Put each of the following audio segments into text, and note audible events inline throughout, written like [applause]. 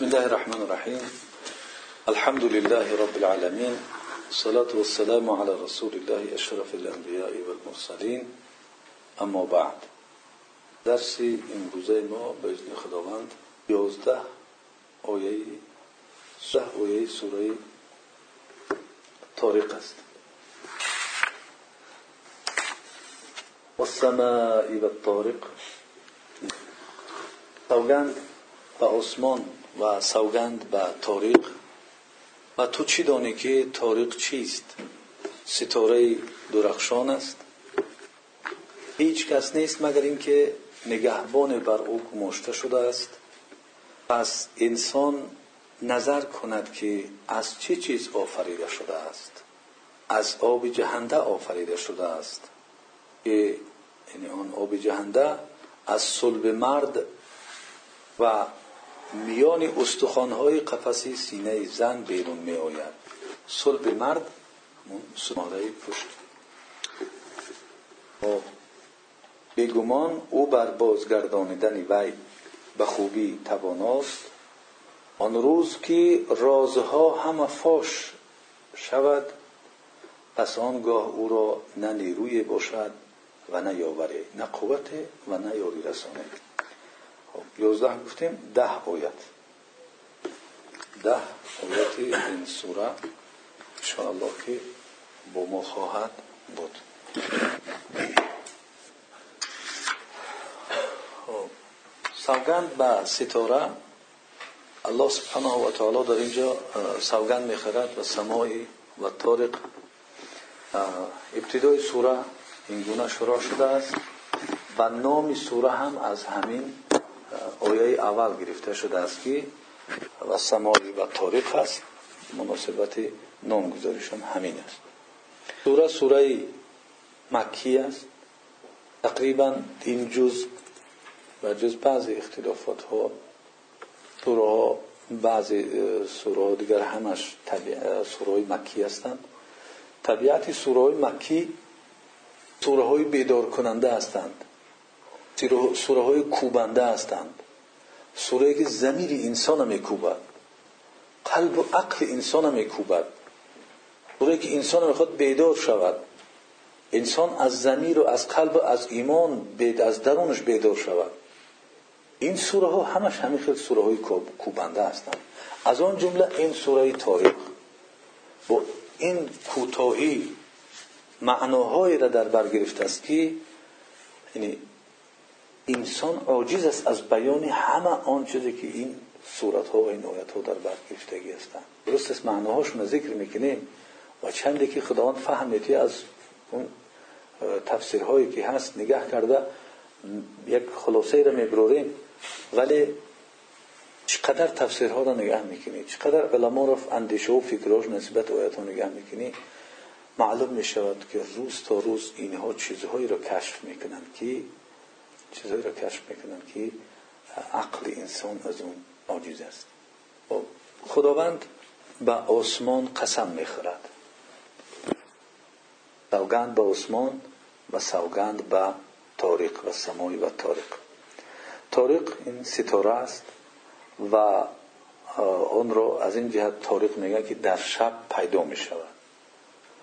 بسم الله الرحمن الرحيم. الحمد لله رب العالمين. الصلاة والسلام على رسول الله أشرف الأنبياء والمرسلين. أما بعد. درس امروزه ما به اذن خداوند 11 آیه ده آیه سورة طارق است. والسماء والطارق سوگند به آسمان و سوگند به تاریق و تو چی دانی که تاریق چیست؟ ستاره درخشان است. هیچ کس نیست مگر اینکه نگهبان بر او گماشته شده است. پس انسان نظر کند که از چه چیز آفریده شده است. از آب جهنده آفریده شده است. که یعنی آن آب جهنده از صلب مرد و میان استخوانهای قفسی سینه زن بیرون می آید صلب مرد سماره پشت. خب. بیگمان او بر بازگردانیدن وی به خوبی تواناست. آن روز که رازها همه فاش شود پس آنگاه او را نه نیروی باشد و نه یاوری نه قوت و نه یاری رسانه خب یازده گفتیم ده آیت. ده آیت این سوره انشاءالله که با ما خواهد بود. خب سوگند به ستاره الله سبحانه و تعالی در اینجا سوگند می‌خورد به سمای و طارق. ابتدای سوره این گونه شروع شده است و نام سوره هم از همین آیه اول گرفته شده است که و سمای و تاریخ است مناسبت نامگذاریش هم همین است. سوره سوره مکی است. تقریبا این جز و جز بعضی اختلافات ها سوره ها بعضی سوره دیگر همش سوره های مکی هستند. طبیعت سوره های مکی سوره که زمیر انسان میکوبد. قلب و عقل انسان میکوبد. سوره که انسان می‌خواد بیدار شود. انسان از زمیر و از قلب و از ایمان از درونش بیدار شود. این سوره ها همش همین خیلی سوره های کوبنده هستند از آن جمله این سوره تاریخ با این کوتاهی معناهایی را در بر گرفته است که یعنی انسان عاجز است از بیان همه آن چیزی که این صورت ها و این آیت ها در بر هستند. درست است معناهاشون ذکر می‌کنیم و چندی که خداوند فهمیتی از اون تفسیرهایی که هست نگه کرده یک خلاصه را میبروریم. ولی چقدر تفسیرها را نگه می‌کنی چقدر علما را اندیشه و فکرهاش نسبت آیت ها نگه می‌کنی معلوم می‌شود که روز تا روز اینها چیزهایی را کشف می‌کنند که چیزهایی را کشف می‌کنند که عقل انسان از اون عاجز است. خب، خداوند به آسمان قسم می‌خورد. سوگند به آسمان و سوگند به تاریخ و سمای و تاریخ. تاریخ این ستاره است و آن را از این جهت تاریخ میگن که در شب پیدا می شود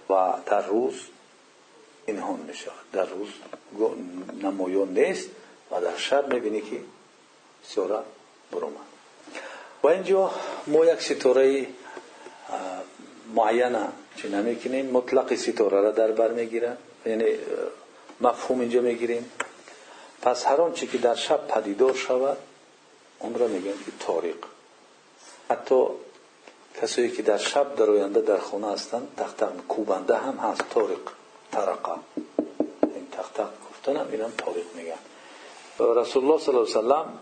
و در روز اینهان می شود در روز نمایان نیست و در شب می‌بینی که ستاره برومد و اینجا ما یک ستاره معینه چی نمی‌کنیم مطلق ستاره را در بر می‌گیرن. یعنی مفهوم اینجا می‌گیریم. پس هر آنچه که در شب پدیدار شود اون را میگن که تاریق حتی کسایی که در شب در آینده در خونه هستند تختق کوبنده هم هست تاریق ترقه این تختق گفتن هم اینم میگن رسول الله صلی الله علیه وسلم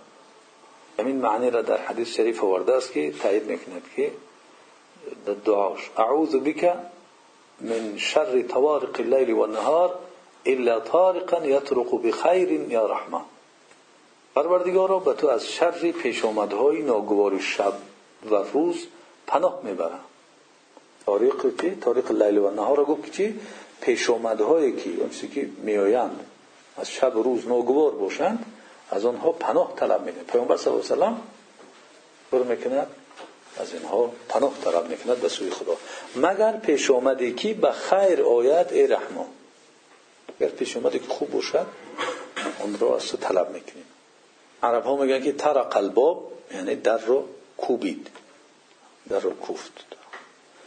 همین معنی را در حدیث شریف آورده است که تایید می‌کند که در دعاش اعوذ بک من شر طوارق اللیل و النهار الا طارقا یطرق بخیر یا رحمه پروردگارا به تو از شر پیش آمدهای ناگوار شب و روز پناه می‌برم تاریخ چی؟ تاریخ لیل و نهار را گفت چی؟ پیش آمدهایی که اونچه که میآیند. از شب روز ناگوار باشند از آنها پناه طلب میده. پیامبر صلی الله علیه و تشکر می‌کند از اینها پناه طلب می‌کند به سوی خدا. مگر پیش آمده که به خیر آید ای رحمان؟ اگر پیش آمده که خوب باشد اون رو از طلب می‌کنیم. عرب ها میگن که ترق الباب یعنی در رو کوبید. در رو کوفت.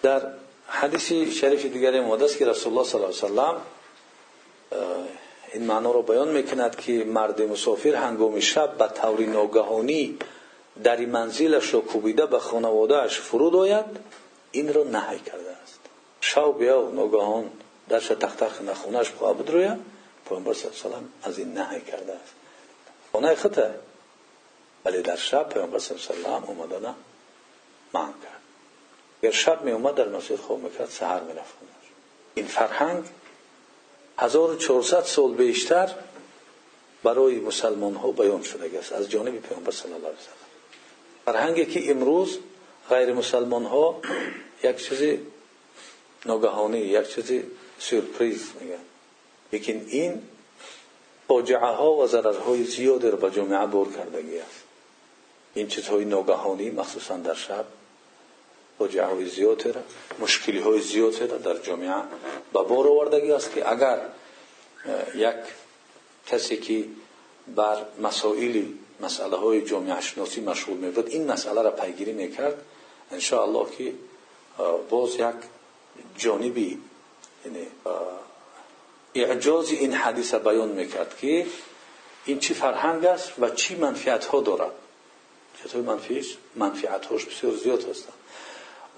در حدیث شریف دیگر ماده است که رسول الله صلی الله علیه وسلم این معنا رو بیان می‌کند که مرد مسافر هنگام شب به طور ناگهانی در منزلش رو کوبیده به خانوادهش فرود آید این رو نهی کرده است. شب بیا و ناگهان در تخت تخت نخونش خواهد روید پیامبر صلی الله علیه از این نهی کرده است. خانه خطه ولی در شب پیامبر صلی الله علیه اومدن من کرد. اگر شب می اومد در مسجد خواب می‌کرد سهر می رفت. این فرهنگ 1400 سال بیشتر برای مسلمان ها بیان شده است. از جانب پیامبر صلی الله علیه وسلم فرهنگی که امروز غیر مسلمان ها یک چیزی ناگهانی یک چیزی سورپریز میگن. لیکن این فاجعه ها و ضررهای زیادی را به جامعه بار کردگی است. این چیزهای ناگهانی مخصوصا در شب فاجعه های زیادی را مشکلی های زیادی را در جامعه به بار آوردگی است که اگر یک کسی که بر مسائلی مسئله های جامعه شناسی مشغول می بود این مسئله را پیگیری می‌کرد. ان الله که باز یک جانبی یعنی اعجاز این حدیث بیان می‌کرد که این چی فرهنگ است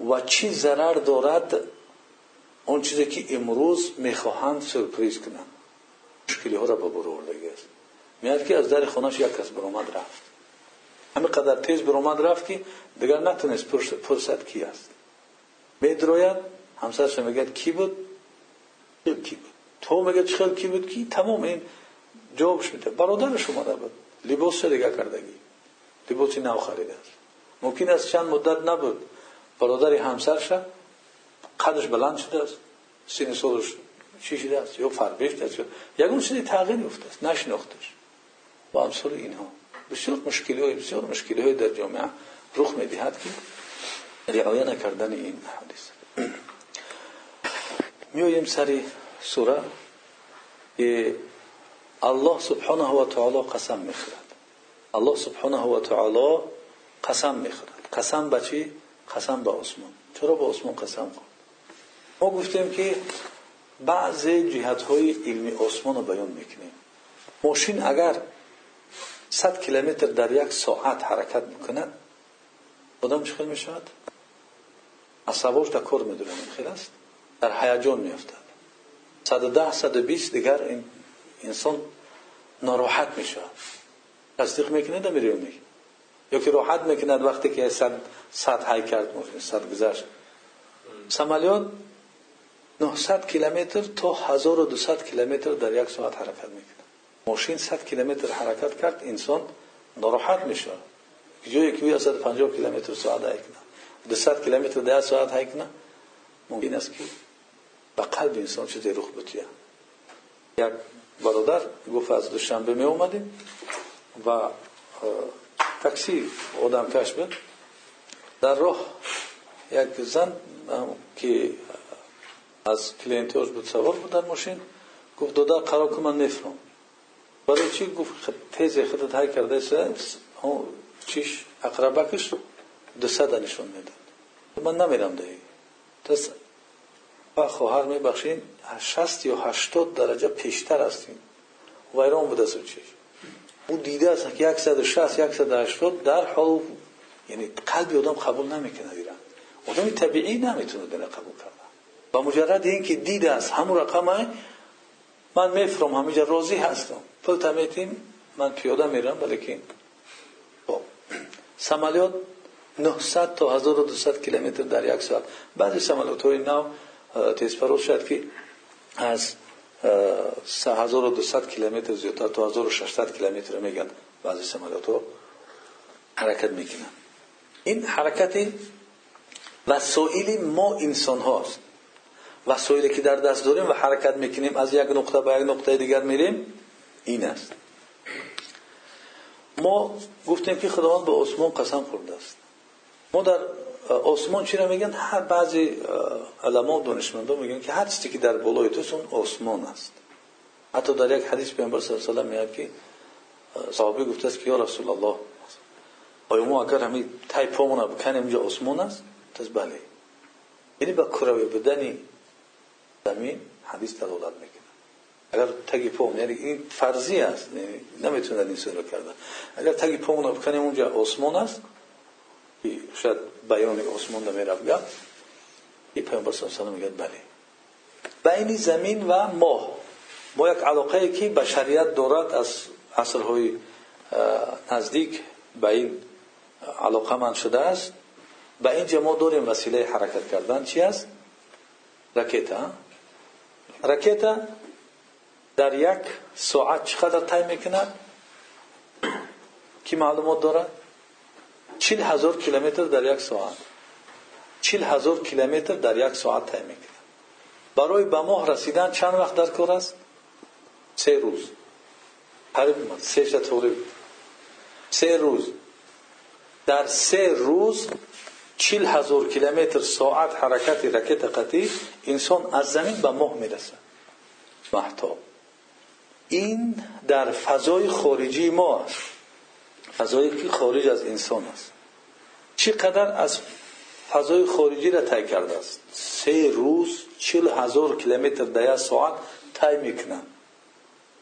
و چی ضرر دارد اون چیزی که امروز می‌خواهند سرپریز کنند. مشکلی ها را به برو است میاد که از در خونش یک کس برآمد رفت. قدر تیز برآمد رفت که دیگر نتونست فرصت کی است. میدروید همسرش میگه کی بود؟ کی بود؟ تو میگه چه کی بود؟ کی؟ تمام این جوابش میده. برادرش اومده بود. لباس دیگه کردگی؟ لباسی نو خریده است. ممکن است چند مدت نبود. برادر همسرش قدش بلند شده است. سین سالش چی شده است. یا فربیشت است. یکون چیزی تغییر افته است. نشناختش و امثال اینها. های بسیار مشکلی های در جامعه رخ می‌دهد که رعایه نکردن این حدیث. میویم سری سوره. که الله سبحانه و تعالی قسم می‌خورد. الله سبحانه و تعالی قسم به چی عثمان. چرا به عثمان قسم خورد ما گفتیم که بعضی جهت های علمی عثمان رو بیان می‌کنیم. ماشین اگر 100 کیلومتر در یک ساعت حرکت می‌کند آدم چه می شود عصباش در کار می‌دونه خیلی است؟ در هیجان میافتد. 110 120 دیگر این انسان ناراحت می‌شود تصدیق می‌کنه میره میگه یا که راحت می‌کند وقتی که صد صد های کرد صد گذشت. سمالیات 900 کیلومتر تا 1200 کیلومتر در یک ساعت حرکت می‌کنه ماشین 100 کیلومتر حرکت کرد انسان ناراحت میشه. جایی که 150 کیلومتر ساعت هایی کنه. 200 کیلومتر در ساعت هایی کنه ممکن است که به قلب انسان چیزی رخ بتیه یک برادر گفت از دوشنبه می اومدیم و تاکسی آدم کش بود در راه یک زن که از کلینتوش بود سوار بود در ماشین گفت دادا قرار که من نفرم. برای چی؟ گفت تیز خودت های کرده است. چیش اقربکش دو صد نشون می‌داد من نمیرم دهی دست و خواهر میبخشین شست یا هشتاد درجه پیشتر هستیم. ویران بوده سو چیش. او دیده است که یک سد و شست یک سد هشتاد در حال یعنی قلبی آدم قبول نمی‌کنه دیرن آدم طبیعی نمی‌تونه دل قبول کرده با مجرد اینکه دیده است همون رقم من میفرم همینجا راضی هستم. پل تمیتیم من پیاده میرم بلکه خب. سمالیات 900 تا 1200 کیلومتر در یک ساعت. بعضی سمالیات های نو تیز پرواز شد که از 1200 کیلومتر زیادتر تا 1600 کیلومتر میگن بعضی سمالیات حرکت می‌کنن. این حرکت وسایل ما انسان هاست وسایلی که در دست داریم و حرکت می‌کنیم از یک نقطه به یک نقطه دیگر میریم این است. ما گفتیم که خداوند به عثمان قسم خورده است. ما در آسمان چی میگن هر بعضی علما و دانشمندان میگن که هر چیزی که در بالای تو اون است. حتی در یک حدیث پیامبر صلی الله علیه و میاد که صحابه گفته است که یا رسول الله آیا ما اگر همین تای پامون بکنیم اینجا آسمان است؟ تز بله. یعنی با کروی بدنی زمین حدیث دلالت می‌کنه. اگر تگی پام یعنی این فرضی است یعنی نمی‌تونه این رو کردن. اگر تگی پامون بکنیم اونجا آسمان است شاید بیان آسمان نمی‌رفت گفت این پیامبر صلی الله میگه بله بین زمین و ماه ما یک علاقه که بشریت دارد از عصرهای نزدیک به این علاقه من شده است به اینجا ما داریم وسیله حرکت کردن چی است؟ رکتا رکتا در یک ساعت چقدر تایم می‌کند؟ کی معلومات دارد؟ چیل هزار کیلومتر در یک ساعت. چیل هزار کیلومتر در یک ساعت تایم می‌کند برای به ماه رسیدن چند وقت در کار است؟ سه روز. حرف سه شطوری سه روز. در سه روز چیل هزار کیلومتر ساعت حرکت رکت قطعی انسان از زمین به ماه می‌رسه محتاب. این در فضای خارجی ما است. فضایی که خارج از انسان است. چقدر از فضای خارجی را طی کرده است؟ سه روز چیل هزار کیلومتر در ساعت طی می‌کنند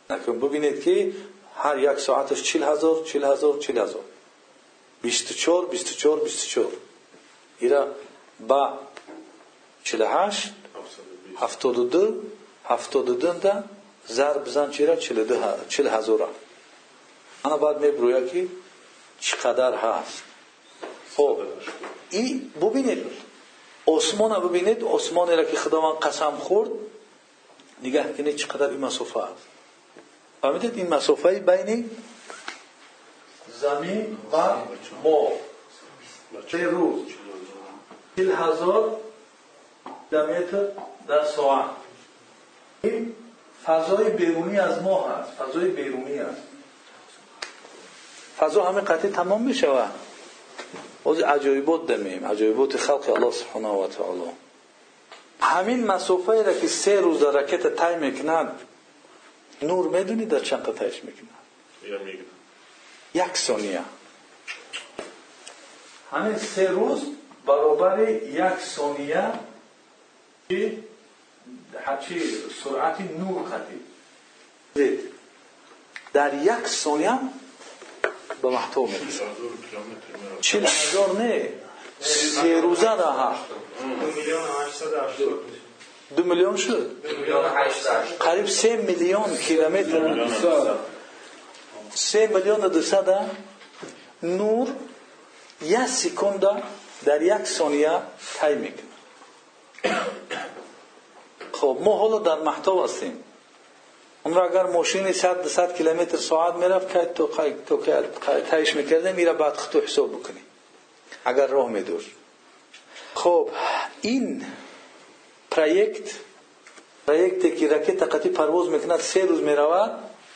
نکن ببینید که هر یک ساعتش چیل هزار چیل هزار چیل هزار. بیست چور بیست چور بیست چور ایرا با چیل هشت هفتاد و دو هفتاد و دو ده زر بزن چیرا چیل هزار. انا باید میبرویا که چقدر هست. خب این ببینید. عثمان ببینید عثمانی را که خداوند قسم خورد نگاه کنید چقدر این مسافه است. فهمیدید این مسافه بین زمین و ما چه روز؟ چل هزار متر در ساعت. این فضای بیرونی از ما هست فضای بیرونی است. فضا همه قطعی تمام می شود عجایبات خلق الله سبحانه و تعالی. همین مسافه را که سه روز در رکت تای می‌کند نور می‌دونی در چند قطعش می‌کنند یک ثانیه. همین سه روز برابر یک ثانیه که هرچی سرعت نور قطعی در یک ثانیه به محتوم چیل هزار نه؟ سه روزه راه دو میلیون شد. قریب سه میلیون کیلومتر. سه میلیون دوصد نور یک سکند در یک ثانیه طی می‌کنه. خب ما حالا در محتوا هستیم. اون را اگر ماشین 100 200 کیلومتر ساعت می‌رفت که تو تو تایش می‌کرده میره بعد خطو حساب بکنی اگر راه میدور خب این پروژه پروژه که رکت قطعی پرواز می‌کند سه روز می‌رود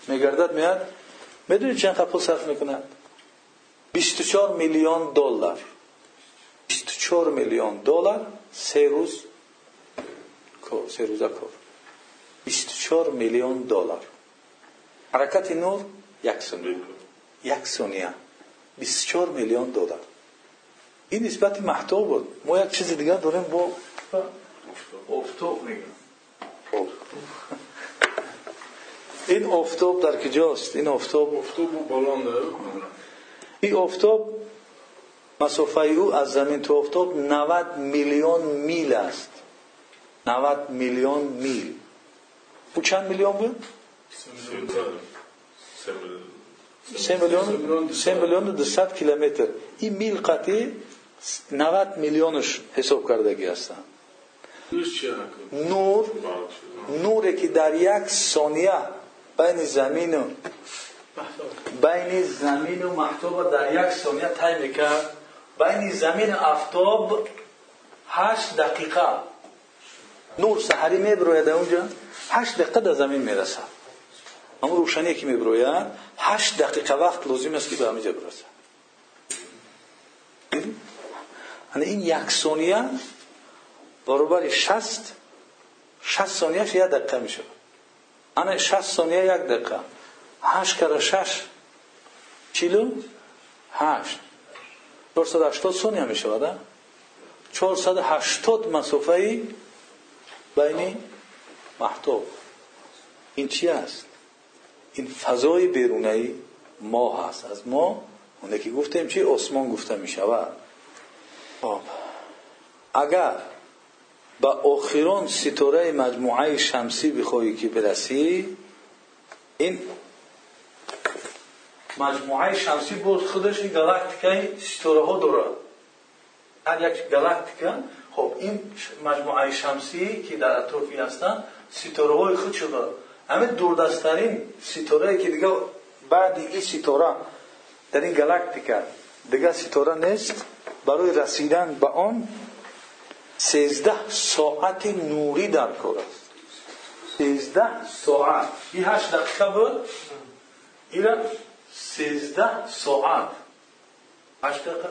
میگردد میاد. می‌دونید چند پول صرف می‌کند؟ 24 میلیون دلار. 24 میلیون دلار سه روز سه روزه کار. 24 میلیون دلار. حرکت نور یک ثانیه. یک ثانیه. 24 میلیون دلار. این نسبت محتوب بود. ما یک چیز دیگه داریم با افتاب میگم. این افتاب در کجاست؟ این افتاب بالان داره. این افتاب مسافه او از زمین تو افتاب 90 میلیون میل است. 90 میلیون میل. او چند میلیون بود؟ سه میلیون سه میلیون دو ست کیلومتر این میل قطعی 90 میلیونش حساب کردگی هستند نور نوری که در یک ثانیه بین زمین و بین زمین و محتوب در یک ثانیه طی می‌کرد بین زمین و افتاب هشت دقیقه نور سحری میبروید اونجا هشت دقیقه در زمین می‌رسه. اما روشنی که میبروید هشت دقیقه وقت لازم است که به همینجا برسه. یعنی این یک ثانیه برابر شست شست ثانیهش یک دقیقه میشه. انا شست ثانیه یک دقیقه. هشت کرده شش. چیلو؟ هشت. چهارصد هشتاد ثانیه می‌شود چهارصد هشتاد مسافه بین محتوب این چی است این فضای بیرونی ما هست. از ما اونه که گفتیم چی؟ آسمان گفته می شود. اگر به آخران ستاره مجموعه شمسی بخواهی که برسی این مجموعه شمسی باز خودش این گالاکتیکای ستاره ها داره. هر یک گالاکتیکا خب این مجموعه شمسی که در اطرافی هستن های خود شده. همه دوردستترین ستاره که دیگه بعد این ستاره در این گالاکتیکا دیگه ستاره نیست. برای رسیدن به آن سیزده ساعت نوری در کار است. سیزده ساعت. این هشت دقیقه بود؟ این سیزده ساعت. هشت دقیقه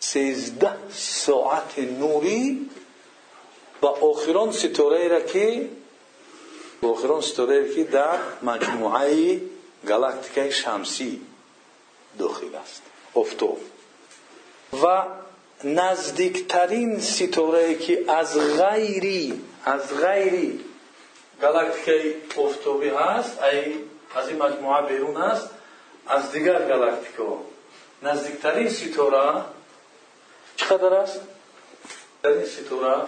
سیزده ساعت نوری و آخران ستاره را که با آخران ستاره که در مجموعه گالاکتیکای شمسی داخل است افتو و نزدیکترین ستاره که از غیری از غیری گالاکتیکای افتوبی هست ای از این مجموعه بیرون است از دیگر گالاکتیکا نزدیکترین ستاره چقدر است؟ در این ستاره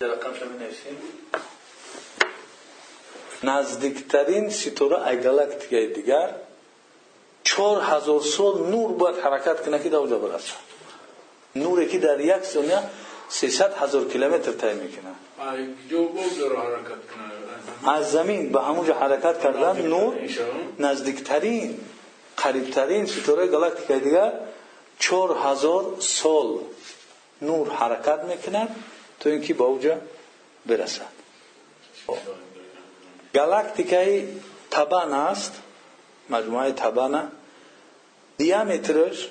در شما نویسیم نزدیکترین ستاره ای گالاکتیکای دیگر چهار هزار سال نور باید حرکت کنه که در اونجا برسه. نوری که در یک ثانیه 300 هزار کیلومتر طی می‌کنه. از زمین به همونجا حرکت کردن نور نزدیکترین قریبترین ستاره گالاکتیک دیگر چهار هزار سال نور حرکت می‌کنه تو اینکه به اونجا برسد. گالاکتیکای تبان است. مجموعه تبانه دیامترش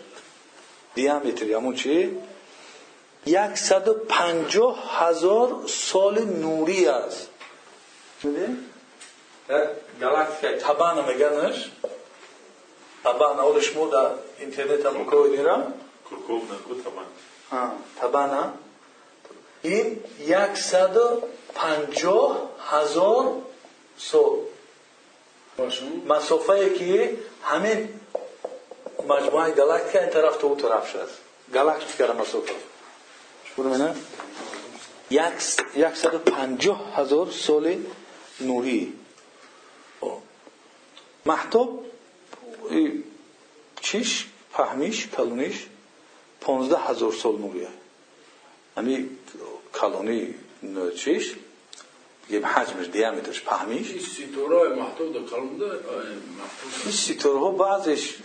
دیامتر همون چی؟ یکصد و پنجاه هزار سال نوری است. گالاکتیکای تبانه میگنش. تبانه اول شما در اینترنت هم بکنید میرم تبانه این یکصد و پنجاه هزار سال مسافه که همین مجموعه گالاکتیکا این طرف تو اون طرف شد. گالاکتیکا را مسافه بودم یکصد و پنجاه هزار سال نوری محتاب چیش؟ فهمیش کلونیش پانزده هزار سال کلونی چیش؟ بگیم حجمش دیامترش پهمیش؟ این ستاره های محتوب در کلون ده این ستاره ها بعضش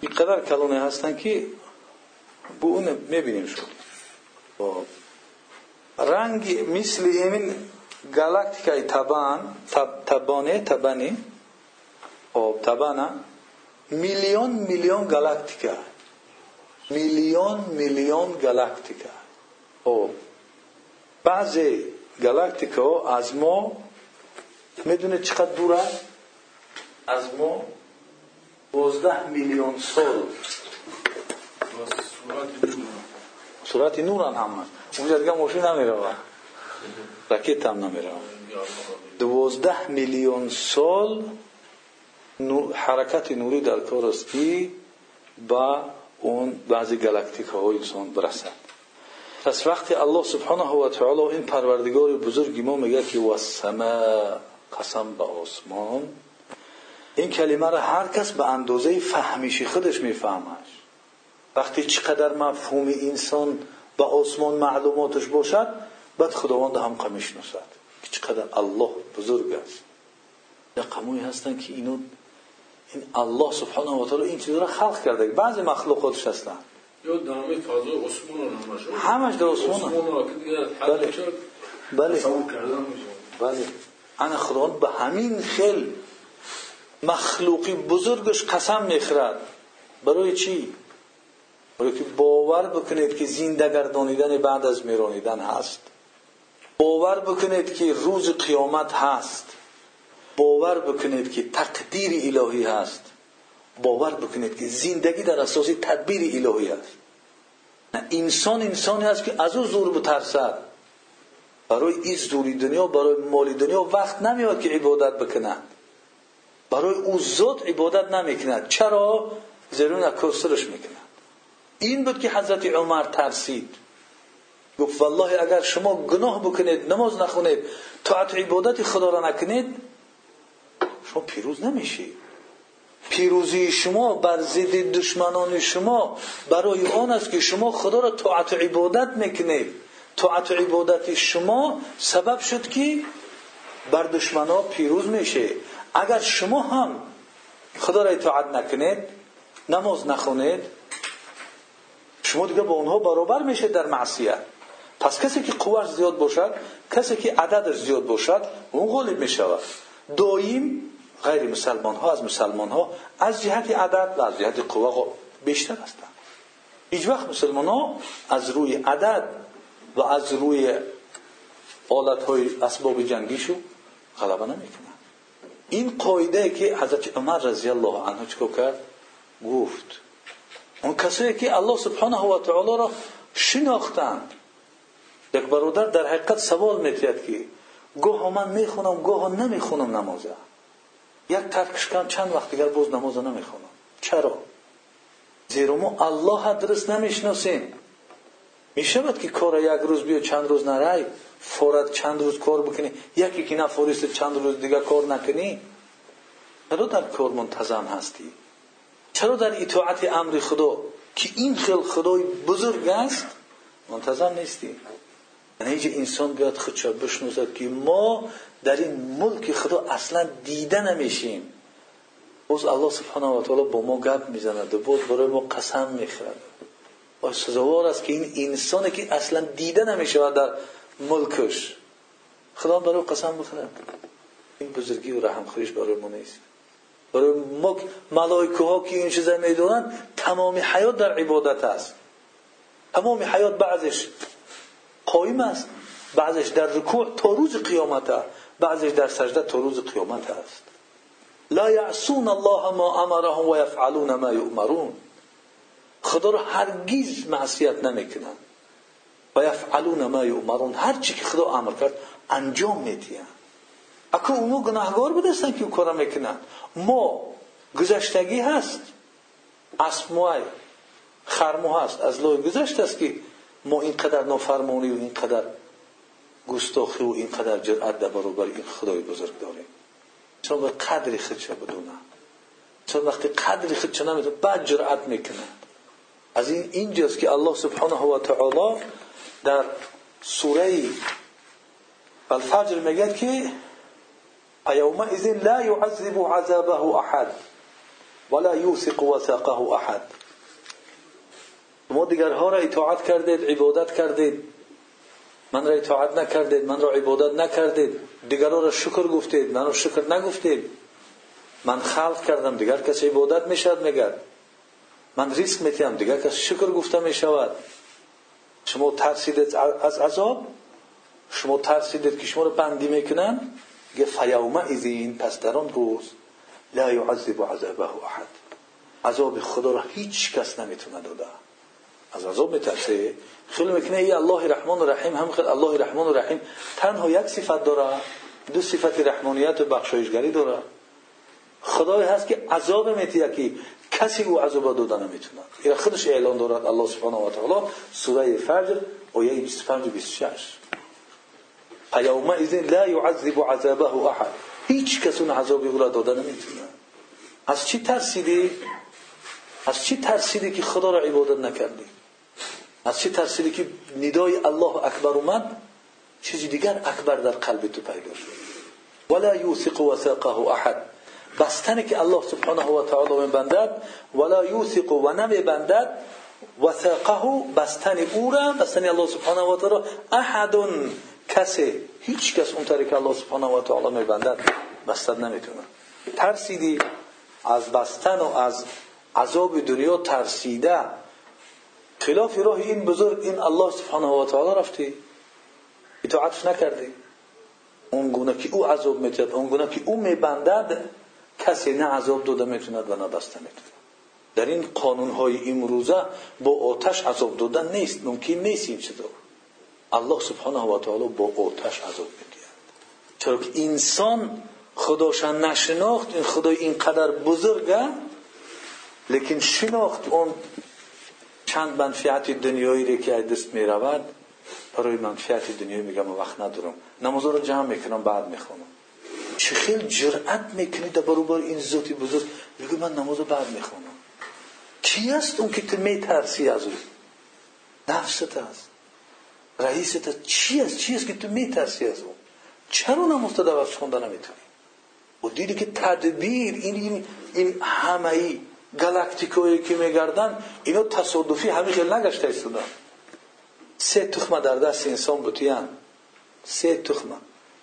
این قدر کلونه هستن که بو اون می‌بینیم شد رنگ مثل این گالاکتیکای تبان تبانه تبانی. خب تبانه. میلیون میلیون گالاکتیکا میلیون میلیون گالاکتیکا. خب بعضی گالاکتیکا از ما می‌دونه چقدر دوره؟ از ما 12 میلیون سال. سرعت نوران همه. اونجا دیگه ماشین نمیره راکت هم نمیره دوازده میلیون سال حرکت نوری در کار است که با اون بعضی گالاکتیک های انسان برسد. پس وقتی الله سبحانه و تعالی این پروردگار بزرگی ما میگه که و قسم به آسمان این کلمه را هر کس به اندازه فهمیش خودش میفهمش. وقتی چقدر مفهوم انسان به آسمان معلوماتش باشد بعد خداوند هم قمیش نسد که چقدر الله بزرگ است. رقموی هستن که اینو این الله سبحانه و تعالی این چیز را خلق کرده. بعضی مخلوقاتش هستن. یا دامه فضای عثمان رو همش در عثمان. بله. بله. بله. انا خداوند به همین خل مخلوقی بزرگش قسم می‌خورد برای چی؟ برای که باور بکنید که زنده گردانیدن بعد از میرانیدن هست. باور بکنید که روز قیامت هست. باور بکنید که تقدیر الهی هست. باور بکنید که زندگی در اساس تدبیر الهی است. انسان انسانی است که از او زور بترسد. برای این زوری دنیا برای مالی دنیا وقت نمیاد که عبادت بکنند برای او ذات عبادت نمی‌کند. چرا؟ زیرا نکسرش می‌کنند این بود که حضرت عمر ترسید. گفت والله اگر شما گناه بکنید نماز نخونید طاعت عبادت خدا را نکنید شما پیروز نمیشید پیروزی شما بر ضد دشمنان شما برای آن است که شما خدا را طاعت عبادت می‌کنید. طاعت عبادت شما سبب شد که بر دشمنا پیروز میشه. اگر شما هم خدا را اطاعت نکنید نماز نخونید شما دیگه با اونها برابر میشه در معصیت پس کسی که قوش زیاد باشد کسی که عددش زیاد باشد اون غالب می‌شود. دایم غیر مسلمان ها از مسلمان ها از جهت عدد و از جهت قوا بیشتر هستند هیچ وقت مسلمان ها از روی عدد و از روی آلت های اسباب جنگیشو غلبه نمی‌کنن. این قاعده که حضرت عمر رضی الله عنه چکو کرد؟ گفت اون کسایی که الله سبحانه و تعالی را شناختند یک برادر در حقیقت سوال میتید که گاه من می‌خونم گاه نمی‌خونم نمازه. یک ترکش کنم چند وقت دیگر باز نماز نمی‌خونم چرا؟ زیرا ما الله درست نمی‌شناسیم. می‌شود که کار یک روز بیا چند روز نرای فورت چند روز کار بکنی. یکی که نفرست چند روز دیگر کار نکنی. چرا در کار منتظم هستی؟ چرا در اطاعت امر خدا که این خیل خدای بزرگ است منتظم نیستی؟ یعنی انسان بیاد خودشا بشنوزد که ما در این ملک خدا اصلا دیده نمیشیم. باز الله سبحانه و تعالی با ما گپ می‌زند و باز برای ما قسم می‌خورد. سزاوار است که این انسانی که اصلا دیده نمی‌شود در ملکش. خدا برای قسم بخورد این بزرگی و رحم خویش برای ما نیست. برای ما ملائکه ها که این چیزا می‌دونن تمام حیات در عبادت است. تمام حیات بعضش قایم است. بعضش در رکوع تا روز قیامت است. بعضش در سجده تا روز قیامت است لا یعصون الله ما امرهم و یفعلون ما یؤمرون. خدا رو هرگیز معصیت نمی‌کنن. و یفعلون ما یؤمرون. هر چی که خدا امر کرد انجام میدین اکو اونو گناهگار بدستن که کار می‌کنن. ما گذشتگی هست. اسموای خرمو هست. از لای گذشت است که ما اینقدر نافرمانی و اینقدر گستاخی و اینقدر جرأت در برابر این خدای بزرگ داریم. چون به قدر خودش بدونه؟ چون وقتی قدر خودش نمی‌دونه بعد جرأت می‌کنه؟ از این اینجاست که الله سبحانه و تعالی در سوره الفجر میگه که فيومئذ لا يعذب عذابه احد ولا يوثق وثاقه احد. ما دیگرها را اطاعت کردید عبادت کردید. من را اطاعت نکردید من را عبادت نکردید. دیگرها را شکر گفتید من را شکر نگفتید. من خلق کردم دیگر کسی عبادت می‌شد میگرد من ریسک میتیم دیگر کسی شکر گفته می‌شود. شما ترسیدید از عذاب؟ شما ترسیدید که شما را بندی می‌کنن؟ گه فیومه این پس در آن روز لا یعذب عذابه احد. عذاب خدا را هیچ کس نمی‌تونه داده. از عذاب میترسه خیلی می‌کنه ای الله رحمان و رحیم هم خیلی الله رحمان و رحیم. تنها یک صفت داره دو صفت رحمانیت و بخشایشگری داره. خدای هست که عذاب میتیه کسی او عذاب داده نمی‌تونه. این خودش اعلان دارد الله سبحانه و تعالی سوره فجر آیه 25 و 26 فیومئذ لا یعذب عذابه احد. هیچ کس اون عذاب او را داده نمی‌تونه. از چی ترسیدی؟ از چی ترسیدی که خدا را عبادت نکردی؟ از چی ترسیدی که ندای الله اکبر اومد؟ چیزی دیگر اکبر در قلب تو پیدا شد. ولا یوثق وثاقه احد. بستنی که الله سبحانه و تعالی بندد ولا یوثق و بندد وثاقه بستن او را بستن الله سبحانه و تعالی احد کسی هیچ کس اون طریق الله سبحانه و تعالی بندد بستن نمی‌تونه. ترسیدی از بستن و از عذاب دنیا ترسیده. خلاف راه این بزرگ این الله سبحانه و تعالی رفتی. اطاعتش نکردی. اون گونه که او عذاب میتید اون گونه که او میبندد کسی نه عذاب داده می‌توند و نه بسته می‌توند در این قانون های امروزه با آتش عذاب دادن نیست ممکن نیست این چطور؟ الله سبحانه و تعالی با آتش عذاب می‌دهد چرا که انسان خداش نشناخت این خدای اینقدر بزرگه لیکن شناخت اون چند منفعت دنیایی رو که دست می رود برای منفعت دنیایی میگم وقت ندارم. نماز رو جمع می‌کنم بعد می‌خونم. چه خیلی جرأت می‌کنی در برابر این ذاتی بزرگ؟ میگه من نماز بعد می‌خونم. کی است اون که تو میترسی از او نفست است. رئیست چی است؟ چی است که تو میترسی از او چرا نماز دوست خوندن نمی‌تونی؟ و دیدی که تدبیر این این, این همه ای گالاکتیکایی که میگردن اینو تصادفی همه خیلی نگشته ایستادن سه تخمه در دست انسان بودیان سه تخمه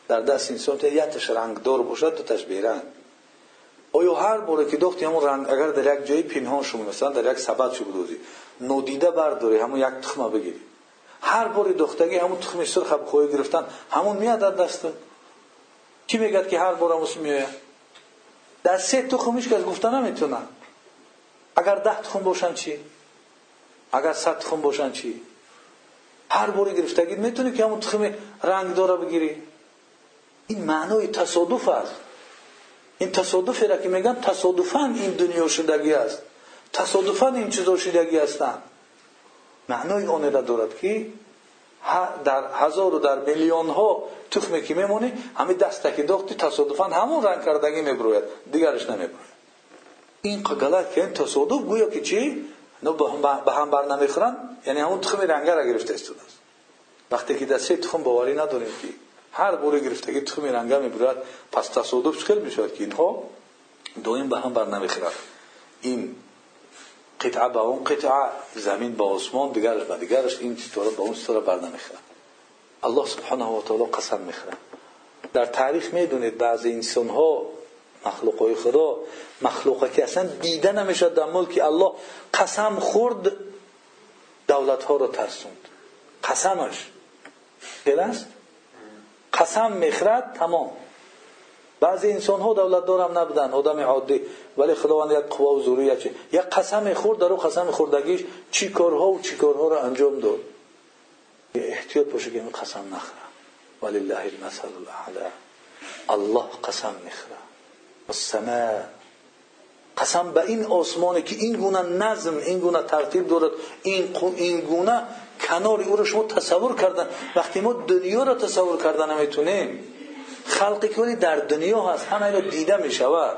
در دست انسان تا یکش رنگدار باشد دو تش بیرنگ آیا هر باره که دختی همون رنگ اگر در یک جایی پنهان شما مثلا در یک سبد شو بدوزی نودیده برداری همون یک تخمه بگیری هر بار دختگی همون تخم سرخ خوی گرفتن همون میاد در دست کی میگد که هر بار همون میاد در سه تخمش که از گفتن نمی‌تونه اگر ده تخم باشن چی؟ اگر صد تخم باشن چی؟ هر باری گرفتگی می‌تونی که همون تخم رنگ داره بگیری. این معنای تصادف است. این تصادفی را که میگم تصادفا این دنیا شدگی است. تصادفا این چیزا شدگی هستند معنای آن را دارد که در هزار و در میلیون ها تخمی که میمونی همین دسته که این غلط که این تصادف گویا که چی؟ نو به هم بر نمی‌خورن یعنی همون تخم رنگه را گرفته است وقتی که دسته تخم باوری نداریم که هر بوری گرفتگی تخم رنگه می‌برد پس تصادف خیلی می‌شود که اینها دویم به هم بر این قطعه با اون قطعه زمین با آسمان دیگرش با دیگرش این ستاره با اون ستاره بر نمی‌خورد الله سبحانه و تعالی قسم می‌خورد در تاریخ می‌دونید بعضی انسان ها مخلوق های خدا مخلوقه که اصلا دیده نمی‌شد در ملک الله قسم خورد دولت ها رو ترسوند. قسمش. خیلی است؟ قسم می‌خرد تمام. بعضی انسان ها دولت دارم نبودن آدم عادی. ولی خداوند یک قوا و ضروریت یک قسم خورد در قسم خوردگیش چی کارها و چی کارها را انجام داد. احتیاط باشه که قسم نخره. ولله المثل الاعلى الله قسم می‌خره. السماء قسم به این آسمانی که این گونه نظم این گونه ترتیب دارد این این گونه کنار او را شما تصور کردن. وقتی ما دنیا را تصور کردن نمی‌تونیم. خلقی که در دنیا هست همه را دیده می شود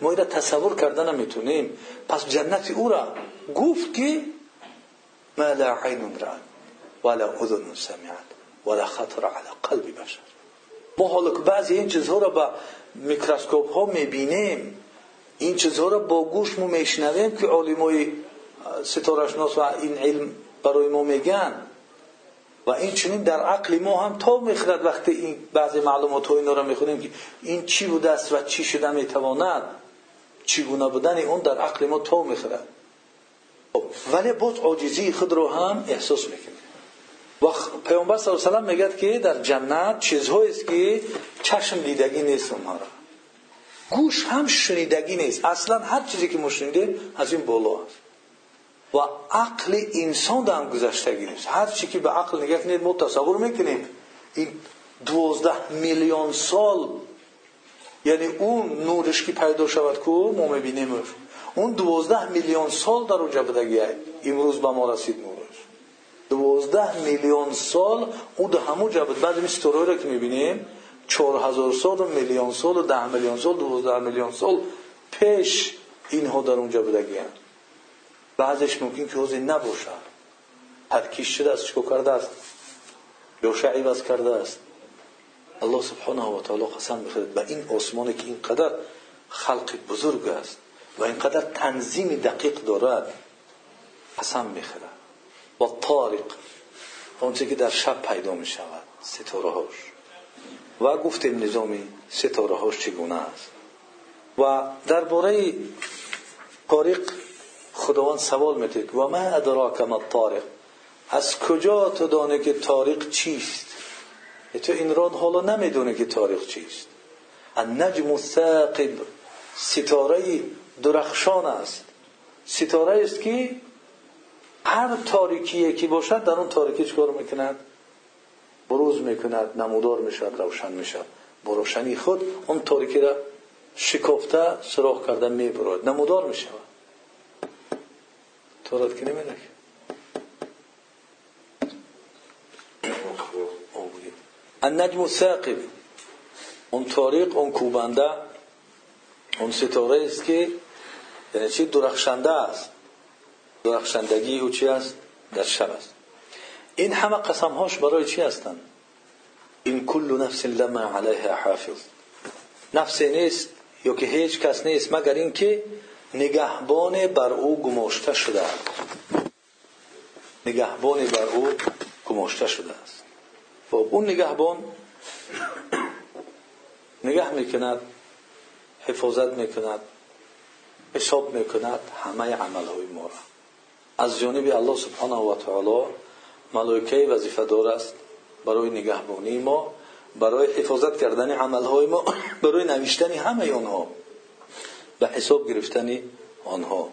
ما را تصور کردن نمی‌تونیم. پس جنت او را گفت که ما لا عین رأت ولا اذن سمعت ولا خطر على قلب بشر. ما حالا که بعضی این چیزها را با میکروسکوپ ها می‌بینیم این چیزها را با گوش ما میشنویم که علمای ستارشناس و این علم برای ما میگن. و این چنین در عقل ما هم تا می‌خرد وقتی این بعضی معلومات ها اینا را می‌خونیم که این چی بوده است و چی شده می‌تواند چگونه بودن اون در عقل ما تا می‌خرد. ولی باز عاجزی خود رو هم احساس می‌کنیم. و پیامبر صلی الله علیه و میگه که در جنت چیزهایی است که چشم دیدگی نیست اونها را. گوش هم شنیدگی نیست. اصلا هر چیزی که ما شنیدیم از این بالا است. و عقل انسان هم گذشتگی نیست. هر چی که به عقل نگاه کنید ما تصور می‌کنیم. این دوازده میلیون سال یعنی اون نورش که پیدا شود که ما می‌بینیم. اون دوازده میلیون سال در اونجا بدگی امروز به ما رسید نورش. دوازده میلیون سال او در همون بود. بعد این را که می‌بینیم چهار هزار سال و میلیون سال و ده میلیون سال دوازده میلیون سال پیش اینها در اونجا بدگی بعضش ممکن که حوزی نباشه. ترکیش شده است چکو کرده است؟ یا عوض کرده است؟ الله سبحانه و تعالی قسم می‌خورد به این آسمانی که اینقدر خلق بزرگ است و اینقدر تنظیم دقیق دارد قسم می‌خورد و طارق اونچه که در شب پیدا می شود ستاره هاش و گفتیم نظام ستاره هاش چگونه است. و درباره طارق خداوند سوال میده و ما ادراک ما طارق از کجا تو دانه که طارق چیست؟ تو این ران حالا نمی‌دونه که طارق چیست. النجم الثاقب. ستاره درخشان است. ستاره است که هر تاریکی که باشد در اون تاریکی چکار می‌کند؟ بروز می‌کند نمودار می‌شد روشن می‌شد با روشنی خود اون تاریکی را شکافته سراخ کرده می‌برد. نمودار می‌شود. تورات که نمیده النجم الثاقب. اون تاریق اون کوبنده اون ستاره است که یعنی چی؟ درخشنده است. درخشندگی او چی است؟ در شب است. این همه قسم هاش برای چی هستند این کل نفس لما علیها حافظ. نفس نیست یا که هیچ کس نیست مگر اینکه نگهبان بر او گماشته شده است. نگهبان بر او گماشته شده است. با خب، اون نگهبان [coughs] نگه می‌کند حفاظت می‌کند حساب می‌کند همه عمل های ما را. از جانب الله سبحانه و تعالی دار است. برای نگهبانی ما برای حفاظت کردن عمل های ما [coughs] برای نوشتن همه آنها. به حساب گرفتن آنها.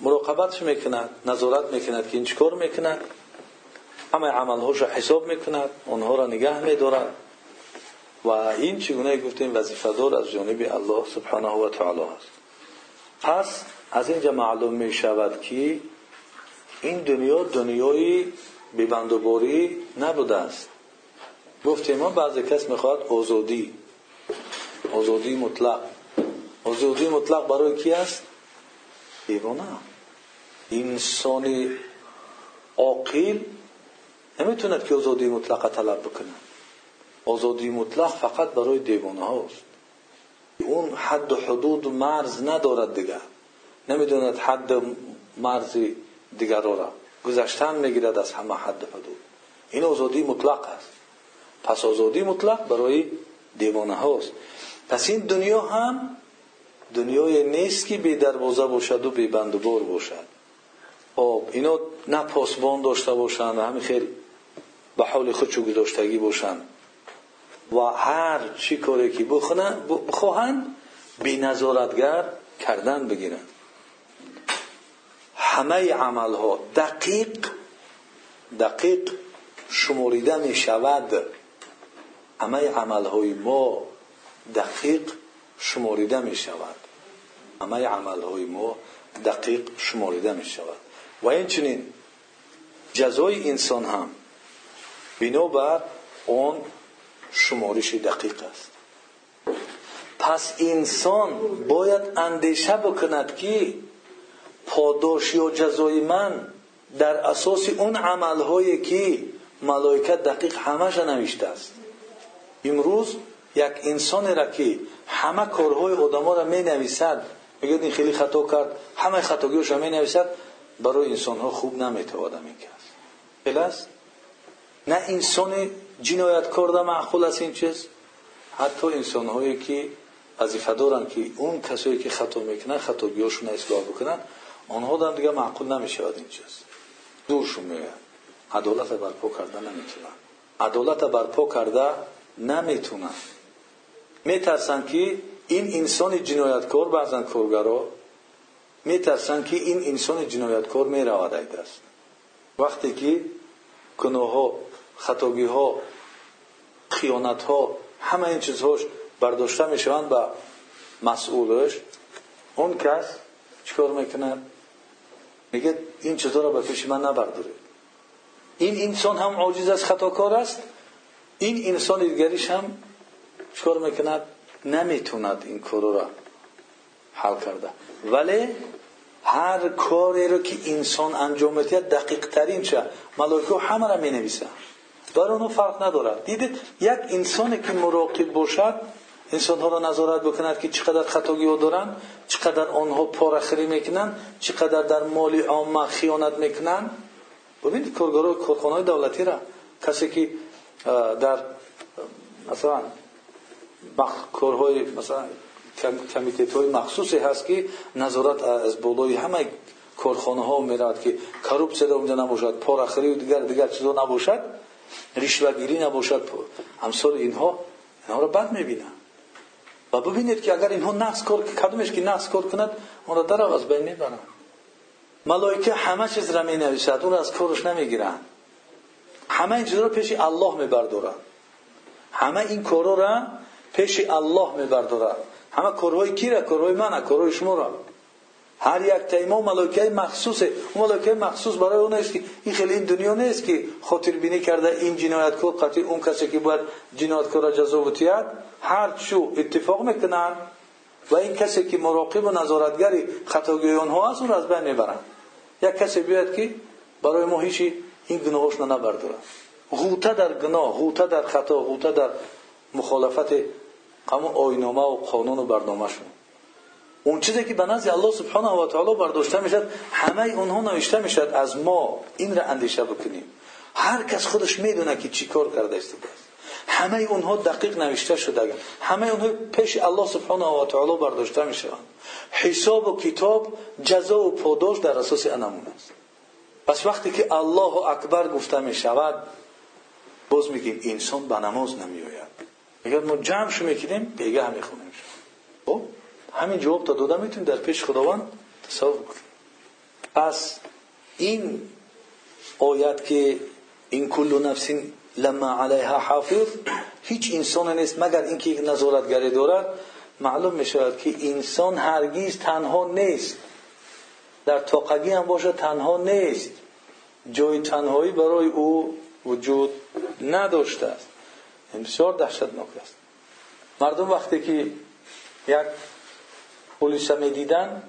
مراقبتش می‌کند؟ نظارت می‌کند که این چکار می‌کند؟ همه عملهاش را حساب می‌کند آنها را نگه میدارد. و این چگونه گفتیم وظیفه دار از جانب الله سبحانه و تعالی است. پس از اینجا معلوم می شود که این دنیا دنیای ببندوباری نبوده است. گفتیم ما بعضی کس می‌خواد آزادی. آزادی مطلق. آزادی مطلق برای کی است؟ دیوانه انسان عاقل نمی‌توند که آزادی مطلق طلب بکنه. آزادی مطلق فقط برای دیوانه هاست. اون حد و حدود و مرز ندارد دیگر نمی‌دوند حد مرز دیگر را گذشتن می‌گیرد از همه حد و حدود. این آزادی مطلق است. پس آزادی مطلق برای دیوانه هاست. پس این دنیا هم دنیای نیست که بی دروازه باشد و بی بند باشد. خب اینا نه پاسبان داشته باشند همین خیلی به حال خودشو گذاشتگی باشند. و هر چی کاری که بخواهند بی نظارتگر کردن بگیرند. همه عمل ها دقیق دقیق شموریده می شود. همه عمل های ما دقیق شموریده می شود. همه عمل های ما دقیق شموریده می شود. و اینچنین جزای انسان هم بنابر اون شمارش دقیق است. پاداش یا جزای من در اساس اون عملهایی که ملائکت دقیق همش نوشته است. امروز یک انسانی را که همه کارهای آدم را می نویسد میگه این خیلی خطا کرد همه خطاگیش را می نویسد برای انسان ها خوب نمی‌تواند این کس است. نه انسان جنایتکار در معقول است این چیز؟ حتی انسان هایی که وظیفه دارن که اون کسایی که خطا می‌کنن خطاگیاشون اصلاح بکنن آنها در دیگه معقول نمی‌شود این چیز دورشون میگه. عدالت برپا کرده نمی‌تونن. عدالت برپا کرده نمی‌تونن. میترسن که این انسان جنایتکار بعضا کارگرا میترسن که این انسان جنایتکار می‌رود است وقتی که گناه ها خطاگی ها خیانت ها همه این چیزهاش برداشته می‌شوند به مسئولش اون کس چیکار می‌کنه؟ میگه این چیزها را به پیش من نبردارید این انسان هم عاجز از خطاکار است. این انسان دیگریش هم چیکار می‌کند؟ نمی‌توند این کار را حل کرده. ولی هر کاری رو که انسان انجام میده دقیق ترین چه؟ ملائکه همه را می نویسن برای اونو فرق ندارد. دیدید یک انسانی که مراقب باشد انسان ها را نظارت بکند که چقدر خطاگی ها دارن چقدر آنها پارخری می‌کنن چقدر در مالی عامه خیانت می‌کنن. ببینید کارگرای کارخانه دولتی را کسی که در مثلا کارهای مثلا کمیتیت های مخصوصی هست که نظارت از بالای همه کارخانه ها میراد که کروپسیا در اونجا نباشد پارخری و دیگر دیگر چیزا نباشد رشوهگیری نباشد امثال اینها اینها را بد می‌بینن و ببینید که اگر اینها نقص کار کدومش که نقص کار کند اون را از بین می‌برن. ملائکه همه چیز را می نویسد اون را از کارش نمی‌گیرن همه این چیز را پیش الله میبردارن همه این کارا را پیش الله میبردارن همه کارهای کی را؟ کارهای من کارهای شما را. هر یک تیما ملائکه مخصوصه. اون ملائکه مخصوص برای اون است که این خیلی این دنیا نیست که خاطر بینی کرده این جنایتکار قطعی اون کسی که باید جنایتکار را جزا بتید هر چو اتفاق می‌کنن و این کسی که مراقب و نظارتگری خطاگویان ها است اون را از بین می‌برن. یک کسی بیاد که برای ما هیچ این گناهش نبرداره. غوطه در گناه غوطه در خطا غوطه در مخالفت همون آینامه و قانون و برنامه شون اون چیزی که به نزد الله سبحانه و تعالی برداشته می‌شد همه اونها نوشته می‌شد از ما این را اندیشه بکنیم. هر کس خودش می‌دونه که چی کار کرده است. همه اونها دقیق نوشته شده. همه اونها پیش الله سبحانه و تعالی برداشته می‌شوند. حساب و کتاب جزا و پاداش در اساس انمون است. پس وقتی که الله اکبر گفته می شود باز میگیم انسان به نماز نمیآید. اگر ما جمع شو می‌کنیم بیگه هم می‌خونیم. خب؟ همین جواب تا داده می‌تونیم در پیش خداوند تصور پس این آیت که این کل نفس لما علیها حافظ هیچ انسان نیست مگر اینکه یک نظارتگری دارد معلوم می شود که انسان هرگیز تنها نیست. در تاقگی هم باشه تنها نیست. جای تنهایی برای او وجود نداشته است. این بسیار دهشتناک است. مردم وقتی که یک پلیس می دیدن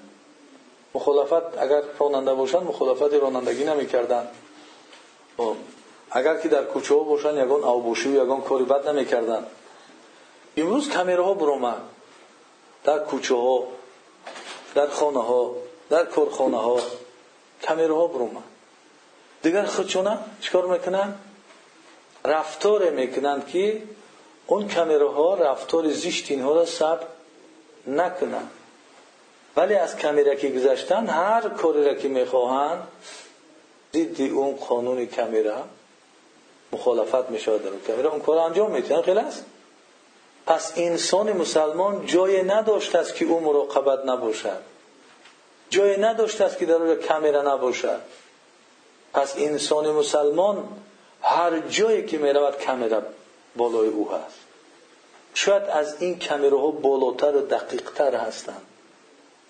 مخالفت اگر راننده باشند مخالفت رانندگی نمی کردن خب، اگر که در کوچه ها باشند یگان آبوشی و یگان کاری بد نمی کردن امروز ها برومد در کوچه ها در خانه ها در کارخانه ها ها برومد دیگر خودشونه چکار می‌کنن؟ رفتار می‌کنند که اون ها رفتار زیشت اینها را ثبت نکنند ولی از کمیره که گذشتن هر کاری را که می‌خواهند ضد اون قانون کمیره مخالفت می‌شود در کمیره. اون کار انجام می‌تونن است پس انسان مسلمان جای نداشته است که او مراقبت نباشد. جای نداشته است که در اون کمیره نباشد. پس انسان مسلمان هر جایی که می‌رود کمیره بالای او هست. شاید از این کمیره ها بالاتر و دقیقتر هستند.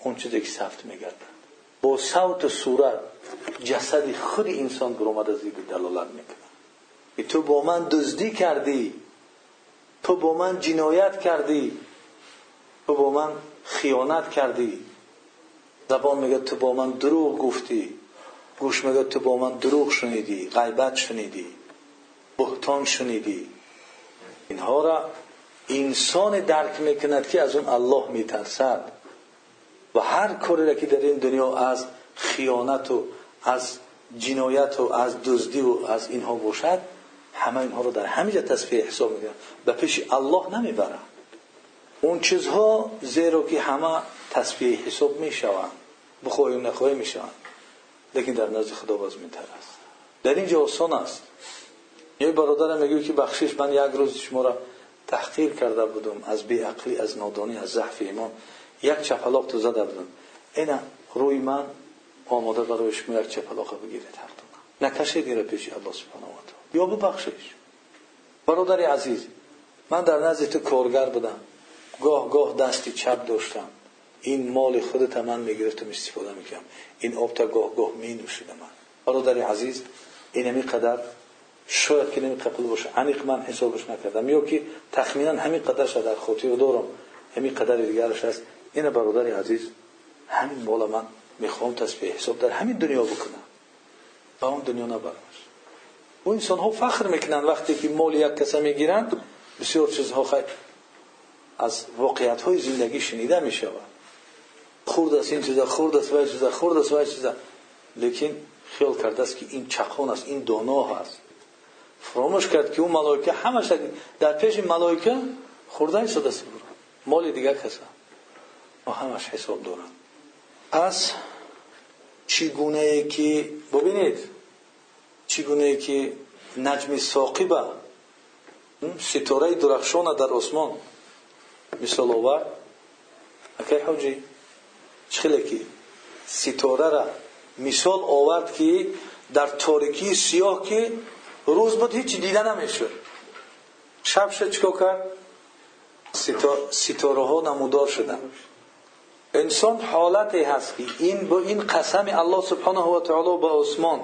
اون چیزی که ثبت میگردن با صوت و صورت جسد خود انسان برآمد از این دلالت می‌کنه تو با من دزدی کردی. تو با من جنایت کردی. تو با من خیانت کردی. زبان میگه تو با من دروغ گفتی. گوش میگه تو با من دروغ شنیدی غیبت شنیدی بهتان شنیدی. اینها را انسان درک می‌کند که از اون الله میترسد. و هر کاری را که در این دنیا از خیانت و از جنایت و از دزدی و از اینها باشد همه اینها رو در همینجا تصفیه حساب می‌کنن به پیش الله نمی‌برن اون چیزها زیرا که همه تصفیه حساب می‌شوند بخواهی و نخواهی می‌شوند لیکن در نزد خدا باز میتر است در اینجا آسان است. یک برادر میگه که بخشش من یک روز شما را تحقیر کرده بودم از بی عقلی از نادانی از ضعف ایمان. یک چپلاق زده بودم اینا روی من آماده برای شما یک چپلاق بگیرید حق نکشید این پیش الله سبحانه و تعالی. یا ببخشش برادر عزیز من در نزد تو کارگر بودم. گاه گاه دستی چپ داشتم. این مال خودت من می‌گرفتم استفاده می‌کنم. این آب تا گاه گاه می نوشیدم من. برادر عزیز این قدر شاید که نمی قبول باشه. عنیق من حسابش نکردم. یا که تخمینا همین قدر شد در خاطر دارم. همین قدر دیگرش هست. این برادر عزیز همین مال من می‌خوام تصفیه حساب در همین دنیا بکنم. با اون دنیا نبرمش و انسان ها فخر می‌کنن وقتی که مال یک کسا می‌گیرند بسیار چیزها خیلی از واقعیت های زندگی شنیده می‌شود. خورد است این چیزا خورد است و چیزا خورد است و چیزا. لیکن خیال کرده است که این چخون است این دانا هست. فراموش کرد که اون ملائکه همش در پیش ملائکه خورده ایستاده است. مال دیگر کسا و همش حساب دارن پس چگونه ای که ببینید. چگونه ای که نجم ساقبه ستاره درخشان در آسمان. مثال آورد اکی حجی چخیلی که ستاره را. مثال آورد که در تاریکی سیاه که روز بود هیچ دیده نمی‌شد. شب شد چکو کرد؟ ستاره ها نمودار شدن. انسان حالتی هست که این با این قسم الله سبحانه و تعالی با آسمان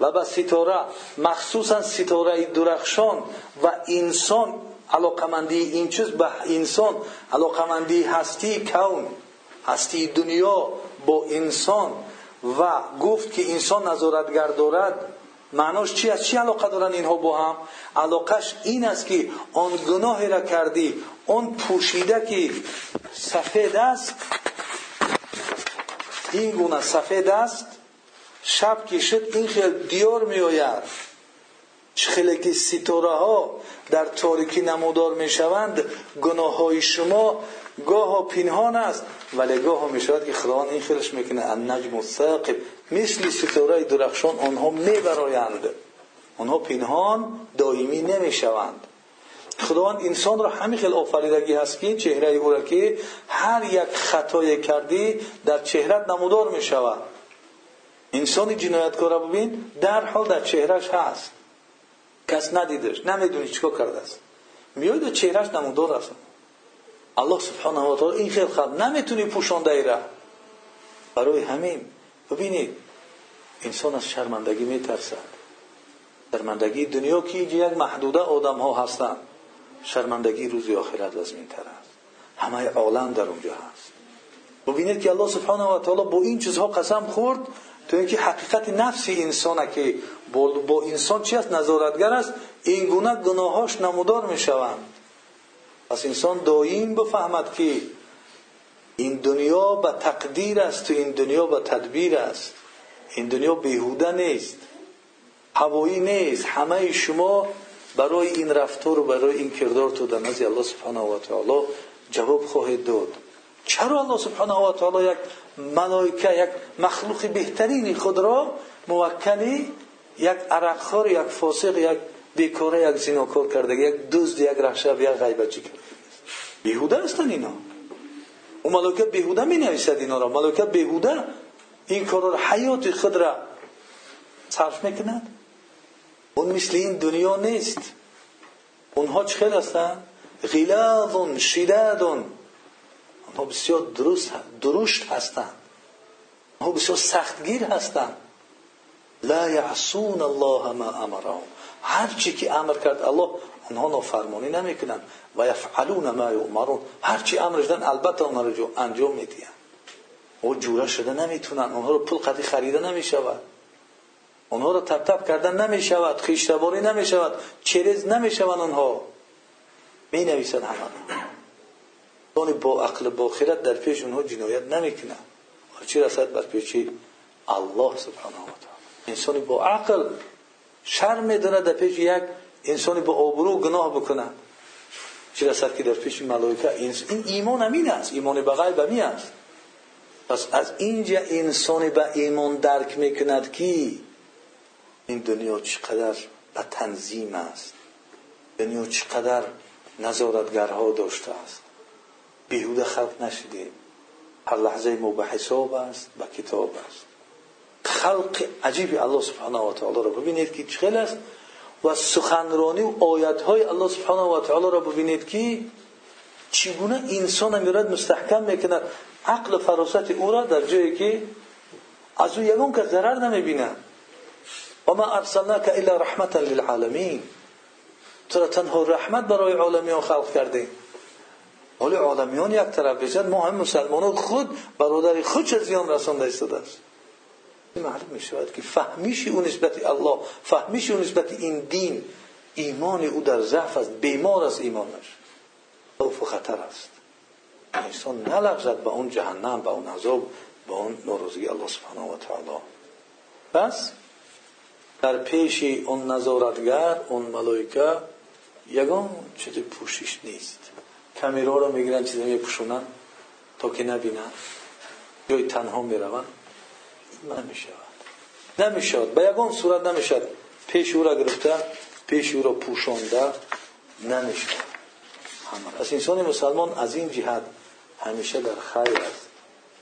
و به ستاره مخصوصا ستاره درخشان و انسان علاقمندی این چیز به انسان علاقمندی هستی کون هستی دنیا با انسان و گفت که انسان نظارتگر دارد. معناش چی است؟ چی علاقه دارن اینها با هم؟ علاقش این است که آن گناهی را کردی آن پوشیده که سفید است این گونه سفید است شب که شد این خیلی دیار می آید خیلی که ستاره ها در تاریکی نمودار می شوند گناه های شما گاه پنهان است ولی گاه می شود که خداوند این خیلش می‌کنه. النجم الثاقب مثل ستاره درخشان آنها می برایند آنها پنهان دائمی نمی شوند خداوند انسان را همین خیلی آفریدگی هست که چهره او را که هر یک خطای کردی در چهرت نمودار می شود انسان جنایتکار را ببین در حال در چهرش هست. کس ندیدش نمی‌دونی چیکار کرده است. میاد در چهرش نمودار است. الله سبحانه و تعالی این خیلی خب نمی‌تونی پوشانده ای را. برای همین ببینید انسان از شرمندگی میترسد. شرمندگی دنیا که یک محدوده آدم ها هستند. شرمندگی روزی آخرت لازمین تر است. همه عالم در اونجا هست. ببینید که الله سبحانه و تعالی با این چیزها قسم خورد تو اینکه حقیقت نفس انسان که با انسان چی است؟ نظارتگر است. این گونه گناهاش نمودار می شوند پس انسان دائم بفهمد که این دنیا به تقدیر است و این دنیا به تدبیر است. این دنیا بیهوده نیست. هوایی نیست. همه شما برای این رفتار و برای این کردار تو در نزد الله سبحانه و تعالی جواب خواهید داد. چرا الله سبحانه و تعالی یک ملائکه یک مخلوق بهترین خود را موکلی یک عرقخور یک فاسق یک بیکاره یک زیناکار کرده یک دزد یک رهشب یک غیبتچی کرده؟ بیهوده هستن اینا. و ملائکه بیهوده می نویسد اینا را. ملائکه بیهوده این کار را حیات خود را صرف می‌کند. اون مثل این دنیا نیست. اونها چه هستند غلاظ شداد اونها بسیار درست درشت هستند اونها بسیار سختگیر هستند لا یعصون الله ما امرهم. هر چی که امر کرد الله اونها نافرمانی نمی‌کنند و یفعلون ما یؤمرون. هر چی امر دادن البته اونها رو انجام می‌دهند او جوره شده نمی‌تونن. اونها رو پول قدی خریده نمی‌شود. اونها رو تب کردن نمی شود خیشتباری نمی شود چریز نمی شود اونها. می نویسن همه با عقل با خیرت در پیش اونها جنایت نمی کنن چی رسد بر پیش الله سبحانه و تعالی؟ انسانی با عقل شرم داره در پیش یک انسانی با آبرو گناه بکنه. چی رسد که در پیش ملائکه؟ این ایمان همین است. ایمان به غیب همین است. پس از اینجا انسانی به ایمان درک می‌کند که این دنیا چقدر به تنظیم است. دنیا چقدر نظارتگرها داشته است. بیهوده خلق نشدیم هر لحظه ما به حساب است به کتاب است. خلق عجیب الله سبحانه و تعالی را ببینید که چقدر است. و سخنرانی و آیت های الله سبحانه و تعالی را ببینید که چگونه انسان میرد مستحکم می‌کند. عقل فراست او را در جایی که از او یگون که ضرر نمی‌بیند. وما ارسلناك الا رحمتا للعالمین تو تنها رحمت برای عالمیان خلق کردیم ولی عالمیان یک طرف بشد ما هم مسلمانان خود برادر خود چه زیان رسانده است؟ معلوم می شود که فهمیش او نسبت الله فهمیش او نسبت این دین ایمان او در ضعف است بیمار است ایمانش. خوف و خطر است. انسان نلغزد به اون جهنم به اون عذاب به اون ناروزگی الله سبحانه و تعالی. پس نظارتگر اون ملائکه یگان چیز پوشش نیست کمیرا رو می‌گیرن چیزی میپوشونن تا که نبینند جای تنها می‌روند نمی‌شود نمی‌شود به یگان صورت نمی‌شد پیش او را گرفته پیش او را پوشانده نمی‌شود از انسان مسلمان از این جهت همیشه در خیر است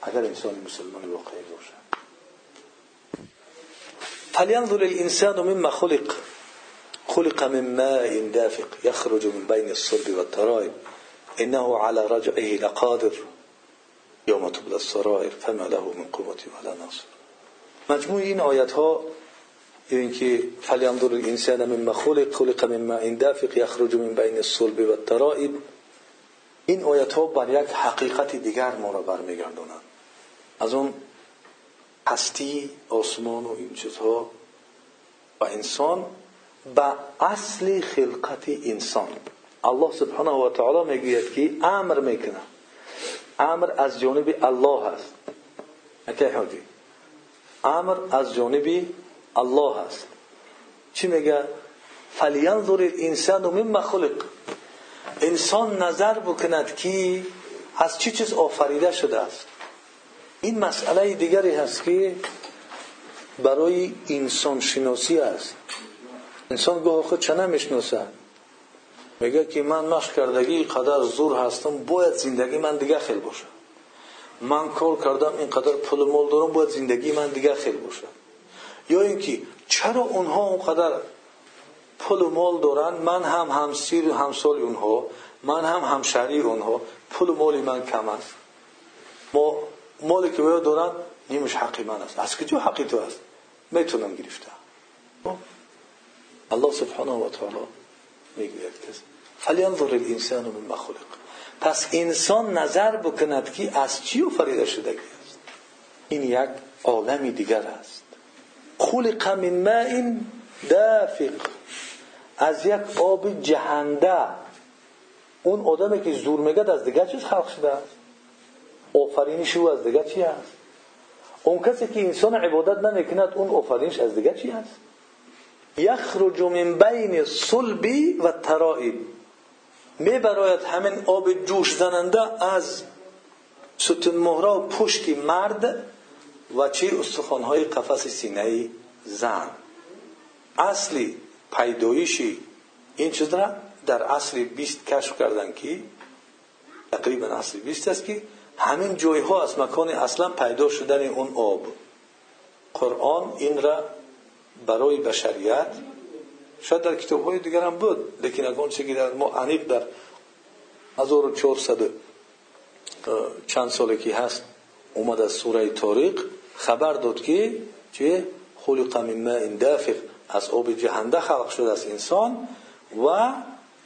اگر انسان مسلمان واقعی باشد فلينظر الإنسان مما خلق؟ خلق من ماء دافق يخرج من بين الصلب والترائب. إنه على رجعه لقادر يوم تبلى السرائر فما له من قوة ولا ناصر. مجموع این آیت ها اینکه فلينظر الإنسان مما خلق؟ خلق من ماء دافق يخرج من بين الصلب والترائب. این آیت ها بر یک حقیقت دیگر ما را برمیگردونند. از اون هستی آسمان و این چیزها. و انسان به اصل خلقت انسان. الله سبحانه و تعالی می‌گوید که امر می‌کنه. امر از جانب الله است اکی حدی امر از جانب الله است چی میگه؟ فلینظر الانسان مما خلق. انسان نظر بکند که از چی چیز آفریده شده است. این مسئله دیگری هست که برای انسان شناسی است. انسان گاه خود چه نمی‌شناسه؟ میگه که من مشق کردگی قدر زور هستم باید زندگی من دیگه خیل باشه. من کار کردم اینقدر پول مال دارم باید زندگی من دیگه خیل باشه. یا اینکه چرا اونها اونقدر پول مال دارن؟ من هم همسیر و همسال اونها من هم همشهری اونها پول مالی من کم است. ما باید دارن نیمش حقی من است. از کجا حقی تو است می‌تونم گرفته الله سبحانه و تعالی می‌گوید که فلینظر الانسان من خلق. پس انسان نظر بکند که از چی آفریده شدگی است. این یک عالمی دیگر است. خلق من ماء دافق. از یک آب جهنده. اون آدمی که زور میگد از دیگر چیز خلق شده است؟ آفرینش او از دیگر چی است اون کسی که انسان عبادت نمی‌کند اون آفرینش از دیگر چی است یخرج من بین صلبی و ترائب. می براید همین آب جوش زننده از ستون مهره و پشت مرد و چه استخوانهای قفس سینه زن. اصلی پیدایشی این چیز را در اصل بیست کشف کردن که تقریبا اصل بیست است که از مکان اصلا پیدا شدن اون آب. قرآن این را برای بشریت شاید در کتاب های دیگر هم بود لیکن اگر چه که در ما عمیق در 1400 چند ساله که هست اومد از سوره تاریق خبر داد که چه؟ خلق من ماء دافق از آب جهنده خلق شده از انسان و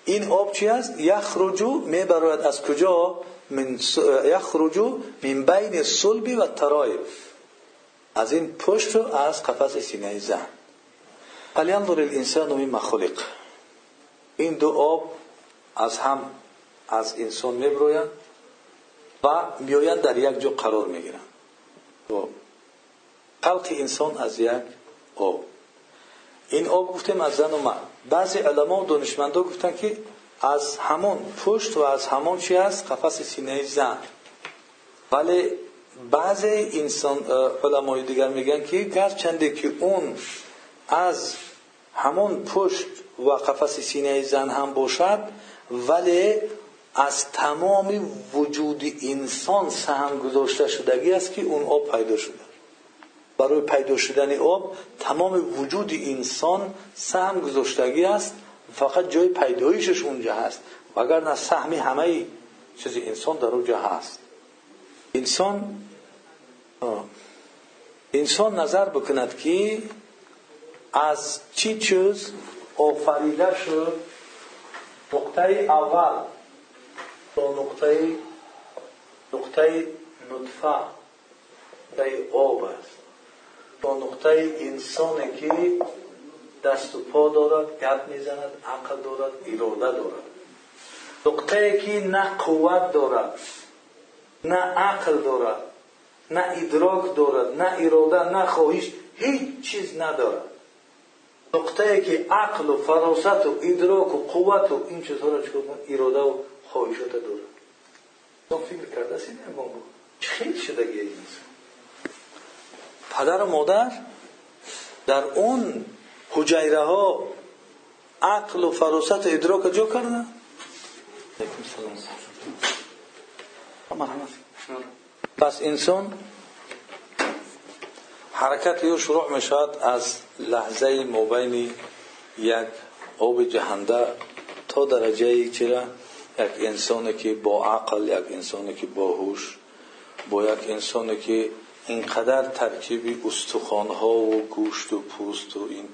این آب چی است؟ یخرجو می براید از کجا؟ من یخرجو من بین صلب و ترایب از این پشت و از قفس سینه زن فلینظر الانسان مما خلق. این دو آب از هم از انسان میبرویند و میآیند در یک جا قرار می‌گیرند. خلق انسان از یک آب. این آب گفتیم از زن و مرد. بعضی علما و دانشمندا گفتن که از همون پشت و از همون چی است قفس سینه زن. ولی بعضی انسان علمای دیگر میگن که گرچنده که اون از همون پشت و قفس سینه زن هم باشد ولی از تمام وجود انسان سهم گذاشته شدگی است که اون آب پیدا شده. برای پیدا شدن آب تمام وجود انسان سهم گذاشتگی است. فقط جای پیدایشش اونجا هست. و اگر نه سهمی همه چیز انسان در اونجا هست. انسان انسان نظر بکند که از چی چیز آفریده شد. نقطه اول تا نقطه نقطه نطفه در آب است. تا نقطه انسانی که دست و پا دارد گپ می‌زند عقل دارد اراده دارد. نقطه که نه قوت دارد نه عقل دارد نه ادراک دارد نه اراده نه خواهش هیچ چیز ندارد. نقطه که عقل و فراست و ادراک و قوت و این چیزها را چکار اراده و خواهشات دارد. فکر کرده است این خیلی شدگی این پدر و مادر در اون ها عقل و فراست و ادراک جا کردن؟ پس انسان حرکت او شروع می شود از لحظه مبین یک آب جهنده تا درجه چرا؟ یک انسانی که با عقل یک انسانی که با هوش با یک انسانی که اینقدر ترکیب استخوانها و گوشت و پوست و این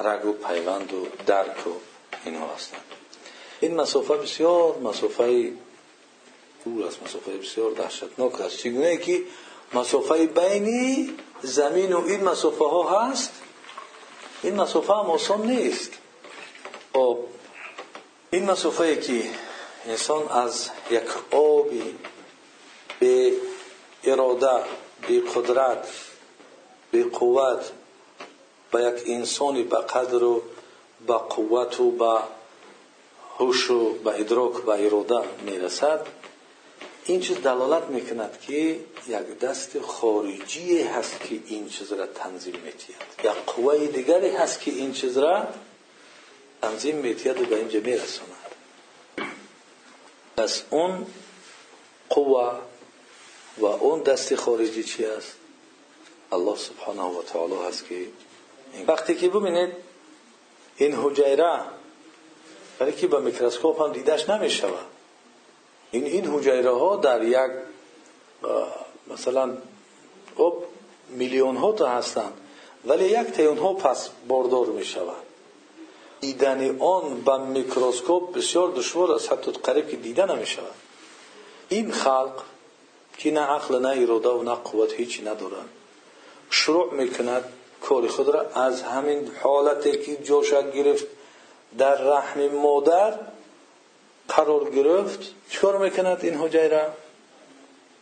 رگ و پیوند و درک و اینها هستند این مسافه بسیار مسافه دور است مسافه بسیار دهشتناک است. چگونه که مسافه بینی زمین و این مسافه ها هست؟ این مسافه هم آسان نیست. خب این مسافه که انسان از یک آبی به اراده به قدرت به قوت به یک انسانی به قدر و به قوت و به هوش و به ادراک و اراده می‌رسد. این چیز دلالت می‌کند که یک دست خارجی هست که این چیز را تنظیم میتید یک قوه دیگری هست که این چیز را تنظیم میتید و به اینجا میرساند. پس اون قوه و اون دست خارجی چی است؟ الله سبحانه و تعالی هست که وقتی که ببینید این حجیره برای که با میکروسکوپ هم دیدش نمی‌شود. این این حجیره ها در یک مثلا خب میلیون ها تا هستند ولی یک تیون ها پس باردار می شود دیدن آن با میکروسکوپ بسیار دشوار است حتی قریب که دیده نمی شود این خلق که نه عقل نه اراده و نه قوت هیچی ندارند شروع می‌کند کار خود را از همین حالتی که جوشک گرفت در رحم مادر قرار گرفت چکار می‌کند؟ این حجیره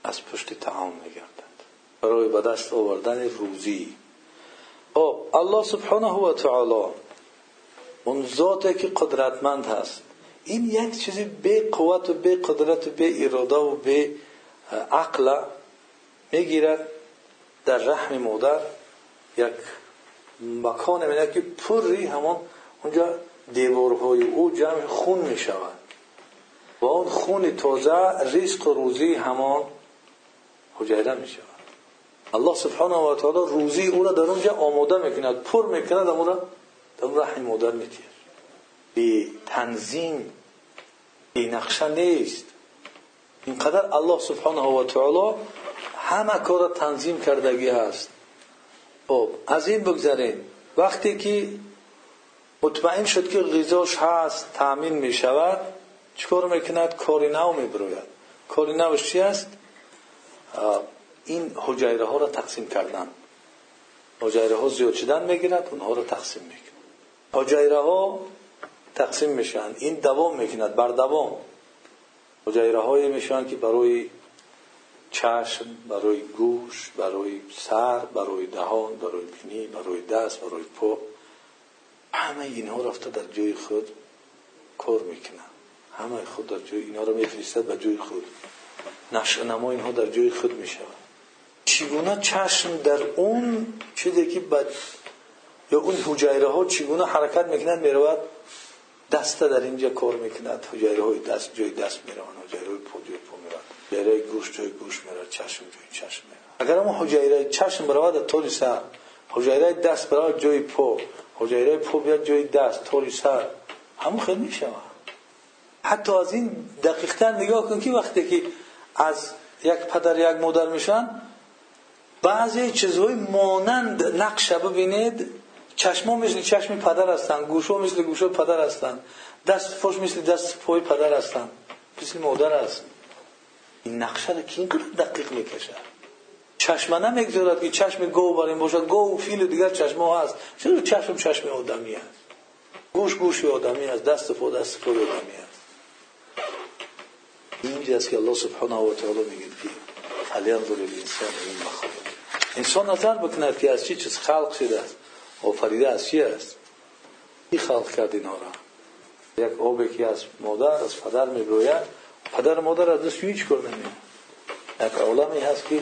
از پشت تعام میگردد برای به دست آوردن روزی. خب الله سبحانه و تعالی اون ذاتی که قدرتمند هست این یک چیزی به قوت و به قدرت و به اراده و به عقل می‌گیرد در رحم مادر. یک مکان میده که پری همون اونجا دیوارهای او جمع خون می‌شود. و اون خون تازه رزق و روزی همان حجیره می شود الله سبحانه و تعالی روزی او را در اونجا آماده می‌کند پر می‌کند اون را در رحم مادر میتیر به تنظیم به نقشه نیست. اینقدر الله سبحانه و تعالی همه کار تنظیم کردگی هست. خب از این بگذاریم وقتی که مطمئن شد که غذاش هست تامین می شود چکار می‌کند؟ کاری نو میبروید. کاری نوش چی است؟ این حجیره ها را تقسیم کردن. حجیره ها زیاد شدن می‌گیرد اونها را تقسیم می‌کند. حجیره ها تقسیم میشن. این دوام می‌کند بر دوام. حجیره های میشن که برای چشم برای گوش برای سر برای دهان برای بینی برای دست برای پا. همه اینها رفته در جای خود کار می‌کنن همه خود در جای اینا رو میفرستد به جای خود. نشر نما اینها در جای خود می‌شود. چگونه چشم در اون چیزی که بد یا اون حجیره ها چگونه حرکت می‌کنند می‌رود؟ دست در اینجا کار می‌کند. حجیره های دست جای دست می‌روند حجیره های پا جای پا می‌روند حجیره گوش جای گوش می‌رود چشم جای چشم می‌رود اگر اما حجیره چشم برود طوری سر حجیره دست برود جای پا حجیره پا بیاد جای دست طوری سر همون خیلی می‌شود حتی از این دقیقتر نگاه کن که وقتی که از یک پدر یک مادر میشن بعضی چیزهای مانند نقشه ببینید چشما مثل چشم پدر هستند گوشا مثل گوشا پدر هستند دست پاش مثل دست پای پدر هستند مثل مادر است این نقشه را که اینقدر دقیق می‌کشه؟ چشم نمی‌گذارد که چشم گو بر این باشد. گو فیل و دیگر چشم ها هست. چرا چشم چشم آدمی گوش گوش آدمی است دست پا دست پای آدمی است اینجاست که الله سبحانه و تعالی میگه که فلینظر الانسان این مخلوق. انسان نظر بکند که از چی چیز خلق شده است. آفریده از چی است؟ کی خلق کرد اینا را؟ یک آبی که از مادر از پدر میبروید پدر مادر از دست هیچ کار نمیاد یک عالمی هست که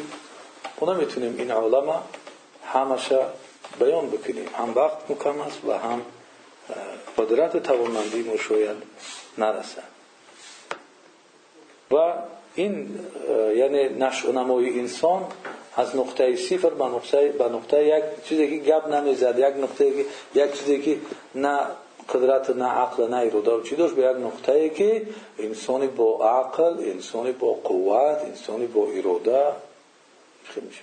ما نمی‌تونیم این عالم همشه بیان بکنیم. هم وقت مکم است و هم قدرت توانمندی ما شاید نرسد. و این یعنی نشع و نمای انسان از نقطه صفر به نقطه, به نقطه یک چیزی که گپ نمی‌زد یک نقطه یک چیزی که نه قدرت نه عقل نه اراده چی داشت؟ به یک نقطه که انسانی با عقل انسانی با قوت انسانی با اراده میشه.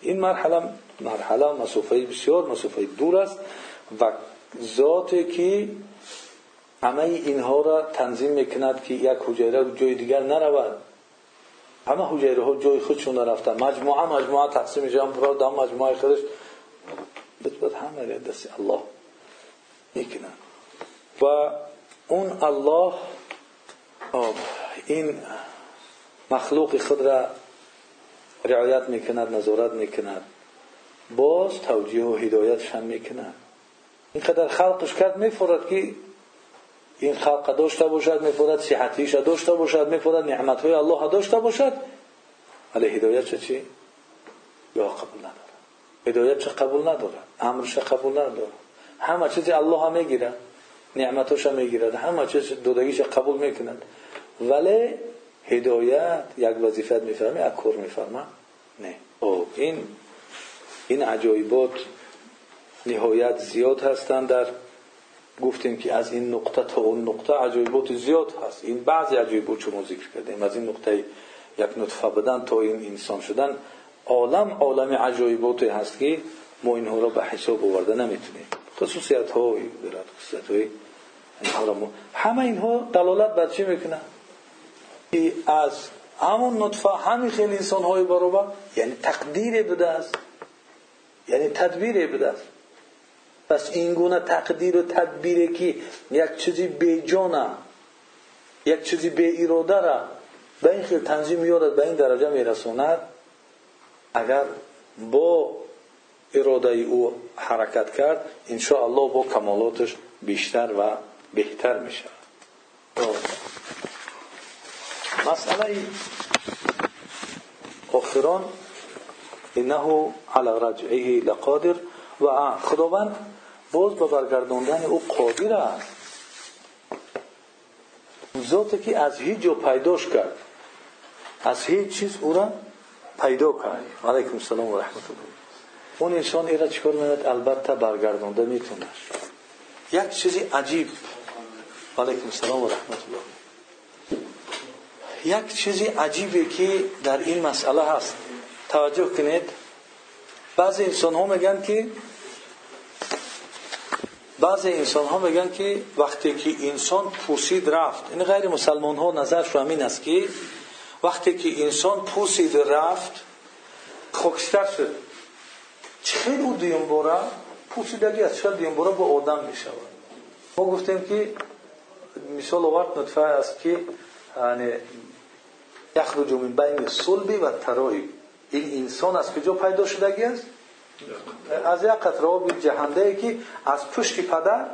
این مرحله مرحله مسافه بسیار مسافه دور است و ذاتی که همه اینها را تنظیم می‌کند که یک حجره جای دیگر نرود. همه حجره ها جای خودشون رفتن مجموعه مجموعه تقسیم میشه هم برای دام مجموعه خودش. بتبت همه دست الله می‌کنن و اون الله این مخلوق خود را رعایت می‌کند نظارت می‌کند باز توجیه و هدایتش هم می‌کند. اینقدر خلقش کرد میفورد که این خلق داشته باشد میفورد صحتیش داشته باشد میفورد نعمت های الله داشته باشد. ولی هدایت چه چی؟ یا قبول نداره هدایت چه قبول نداره امرش قبول نداره همه چیزی الله هم می‌گیرد نعمتش هم می‌گیرد. همه چیز دودگیش قبول می‌کند ولی هدایت یک وظیفت میفرمه یک کور میفرمه؟ نه. او این این عجایبات نهایت زیاد هستند در گفتیم که از این نقطه تا اون نقطه عجایبات زیاد هست. این بعضی عجایبات شما ذکر کردیم. از این نقطه یک نطفه بدن تا این انسان شدن. عالم عالم عجایباتی هست که ما اینها را به حساب آورده نمی‌تونیم. خصوصیت های دارد خصوصیت های همه اینها دلالت بر چی می‌کنه از همون نطفه همین خیلی انسان های برابر یعنی تقدیر بده است یعنی تدبیر بده است پس این گونه تقدیر و تدبیری که یک چیزی بی جانه یک چیزی بی اراده را به این خیلی تنظیم میارد به این درجه میرسوند اگر با اراده او حرکت کرد الله با کمالاتش بیشتر و بهتر میشه. مسئله آخران انه على رجعه لقادر و خداوند باز به برگرداندن او قادر است. ذاتی که از هیچ جا پیداش کرد. از هیچ چیز او را پیدا کرد. علیکم السلام و رحمت الله اون انسان ایرا چیکار میاد البته برگردانده می‌تونه. یک چیزی عجیب علیکم السلام و رحمت الله یک چیزی عجیبی که در این مسئله هست. توجه کنید. بعضی انسان ها میگن که بعضی انسان ها میگن که وقتی که انسان پوسید رفت این غیر مسلمان ها نظرش همین است که وقتی که انسان پوسید رفت خاکستر شد. چه او باره پوسیدگی از دیم باره با آدم می‌شود. ما گفتیم که مثال آورد نطفه است که یعنی یخرج من بین صلبی و ترایی این انسان از کجا پیدا شدگی است؟ از یک قطره آب جهنده ای که از پشت پدر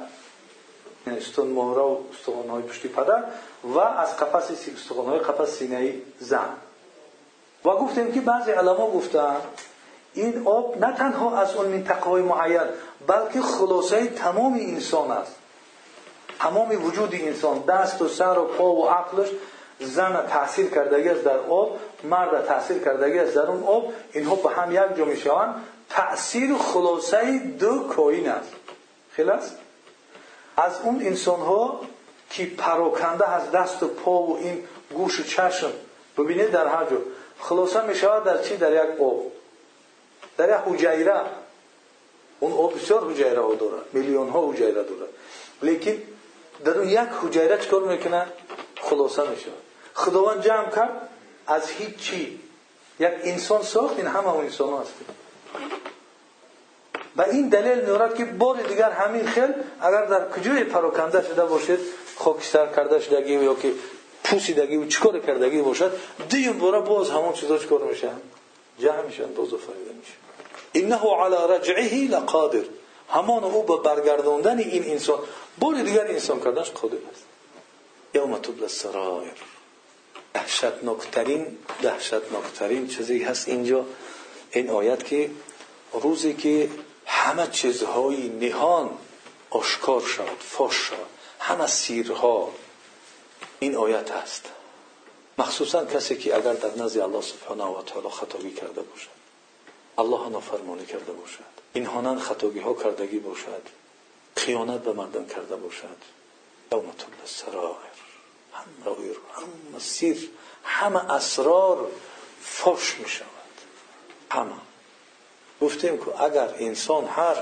یعنی استون مهره و استخوان های پشت پدر و از قفس استخوان های قفس سینه زن. و گفتیم که بعضی علما گفتن این آب نه تنها از اون منطقه های معین بلکه خلاصه تمام انسان است. تمام وجود انسان دست و سر و پا و عقلش زن تحصیل کردگی است در آب مرد تحصیل کردگی است در اون آب اینها به هم یک جا می‌شوند. تأثیر خلاصه دو کائن است. است؟ از اون انسان ها که پراکنده از دست و پا و این گوش و چشم ببینید در هر جا. خلاصه می شود در چی؟ در یک آب. در یک حجیره. اون آب بسیار حجیره ها داره میلیون ها حجیره داره لیکن در اون یک حجیره چکار می‌کنه؟ خلاصه می شود خداوند جمع کرد از هیچ چی یک انسان ساخت این همه اون انسان هست. و این دلیل میارد که بار دیگر همین خیل اگر در کجای پراکنده شده باشد خاکستر کرده شدگی یا که پوسیدگی و چکار کردگی باشد دیم باره باز همون چیزا چکار میشن؟ جمع میشن باز فایده میشه. انه علی رجعه لقادر. همان او به برگرداندن این انسان بار دیگر انسان کردنش قادر است. یوم تبل السرایر دهشتناکترین دهشتناکترین چیزی هست اینجا این آیت که روزی که همه چیزهای نهان آشکار شود فاش شود همه سیرها این آیت هست. مخصوصا کسی که اگر در نزد الله سبحانه و تعالی خطاگی کرده باشد الله نافرمانی کرده باشد. اینهانن خطاگی ها کردگی باشد. خیانت به مردم کرده باشد. یوم سرایر همه همه سیر همه اسرار فاش می شود. همه گفتیم که اگر انسان هر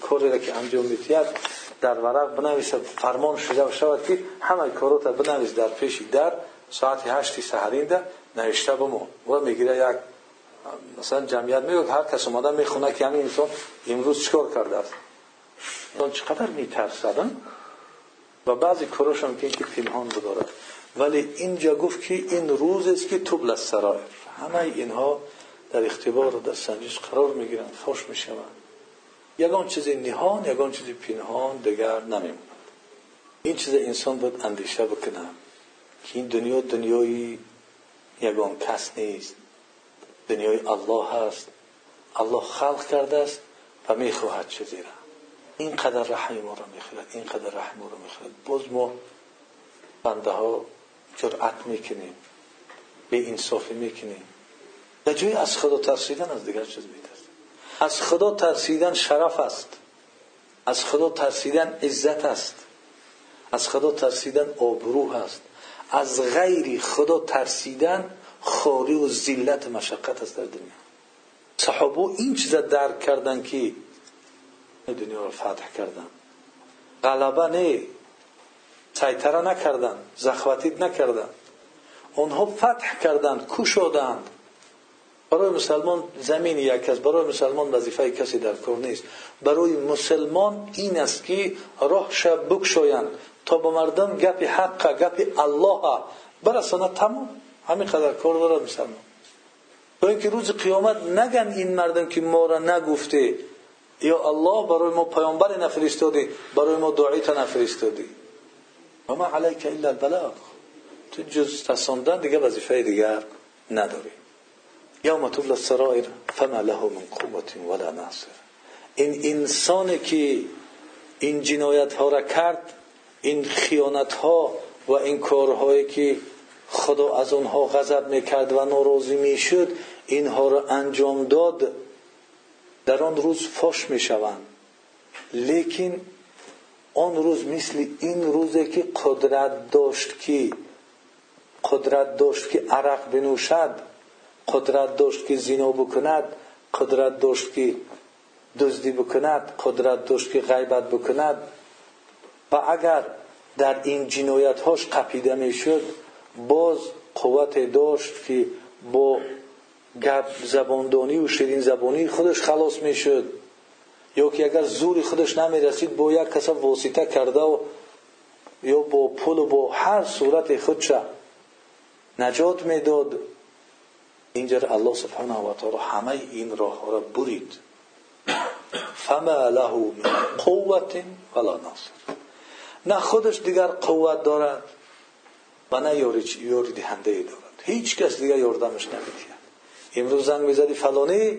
کاری را که انجام میتید در ورق بنویسد فرمان شده شود که همه کارات بنویس در پیش در ساعت هشتی سهرین در نوشته مثلا جمعیت میگه هر کس اومده می‌خونه که همین انسان امروز چیکار کرده است؟ انسان چقدر میترسدن و بعضی کاراش هم که پنهان بدارد. ولی اینجا گفت که این روز است که توبل سرایر همه اینها در اختبار و در سنجش قرار می‌گیرند فاش می‌شوند. یگان چیز نهان یگان چیز پنهان دیگر نمیموند این چیز انسان باید اندیشه بکنه که این دنیا دنیای یگان کس نیست. دنیای الله هست. الله خلق کرده است و می‌خواهد چیزی را اینقدر رحم ما را می‌خواهد اینقدر رحم ما را می‌خواهد. باز ما بنده ها جرأت می‌کنیم به انصافی می‌کنیم. در از خدا ترسیدن از دیگر چیز میترسیم از خدا ترسیدن شرف است. از خدا ترسیدن عزت است. از خدا ترسیدن آبرو است از غیر خدا ترسیدن خاری و ذلت مشقت است در دنیا. صحابه این چیز درک کردن که دنیا را فتح کردن. غلبه نه سیطره نکردن زخوتید نکردن. آنها فتح کردند کشادند برای مسلمان زمین یک است برای مسلمان وظیفه کسی در کار نیست. برای مسلمان این است که راهش بکشایند تا به مردم گپ حق گپ الله. برسانه تمام. همین قدر کار دارد مسلمان تا اینکه روز قیامت نگن این مردم که ما را نگفته یا الله برای ما پیامبر نفرستادی برای ما دعایی تا نفرستادی و ما علیک الا البلاغ. تو جز رساندن دیگه وظیفه دیگر نداری. یوم تبل السرائر فما له من قوت ولا ناصر. این انسانی که این جنایت ها را کرد این خیانت ها و این کارهایی که خدا از آنها غضب می‌کرد و ناراضی می‌شد اینها را انجام داد. در آن روز فاش می‌شوند. لیکن آن روز مثل این روزه که قدرت داشت که قدرت داشت که عرق بنوشد قدرت داشت که زنا بکند قدرت داشت که دزدی بکند قدرت داشت که غیبت بکند. و اگر در این جنایت هاش قپیده می‌شد باز قوت داشت که با گپ زباندانی و شیرین زبانی خودش خلاص می‌شد. یا که اگر زوری خودش نمی‌رسید با یک کس واسطه کرده و یا با پول و با هر صورت خودش نجات می‌داد. اینجا الله سبحانه و تعالی همه این راه را برید. فما له من قوت ولا ناصر. نه خودش دیگر قوت دارد. و نه یاری دهنده ای دارد. هیچ کس دیگر یاردمش نمی‌دید امروز زنگ می‌زدی فلانی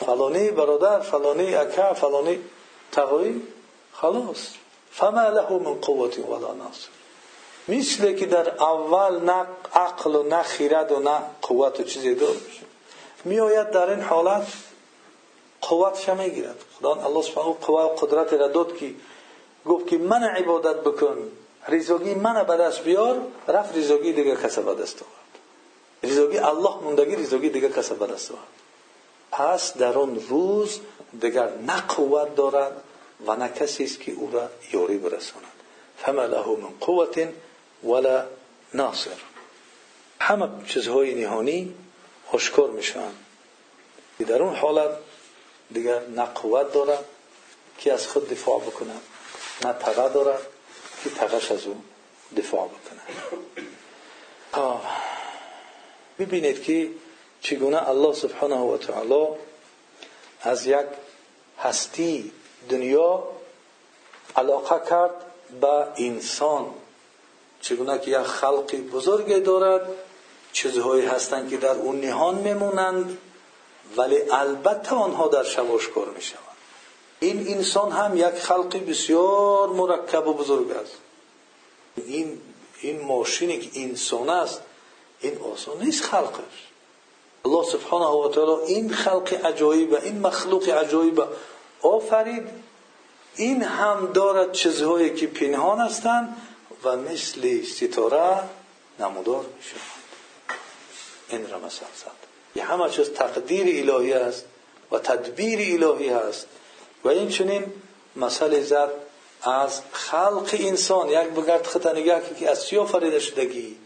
فلانی برادر فلانی اکا فلانی تقوی. خلاص. فما له من قوت ولا ناصر. مثل که در اول نه عقل و نه خیرد و نه قوت و چیزی دار میشه. میآید در این حالت قوتش می‌گیرد. خدا الله سبحانه قوت قدرت را داد که گفت که من عبادت بکن. ریزاگی من به دست بیار رفت ریزاگی دیگه کس به دست آورد. ریزاگی الله موندگی ریزاگی دیگه کس به دست آورد. پس در آن روز دیگر نه قوت دارد و نه کسی است که او را یاری برساند. فما له من قوت ولا ناصر. همه چیزهای نهانی آشکار میشن در اون حالت دیگر نه قوت دارد که از خود دفاع بکنه نه تقه دارد. که تقش از اون دفاع بکنه. ببینید که چگونه الله سبحانه و تعالی از یک هستی دنیا علاقه کرد به انسان. چگونه که یک خلقی بزرگی دارد چیزهایی هستند که در اون نهان میمونند ولی البته آنها در شب آشکار می‌شوند. این انسان هم یک خلقی بسیار مرکب و بزرگ است. این این ماشینی که انسان است این آسان نیست خلقش الله سبحانه و تعالی این خلق عجایب این مخلوق عجایب آفرید. این هم دارد چیزهایی که پنهان هستند و مثل ستاره نمودار می شود این را مثلا زد همه چیز تقدیر الهی است و تدبیر الهی است و این چنین مسئله زد از خلق انسان یک بگرد خطا که از چی آفریده شدگی؟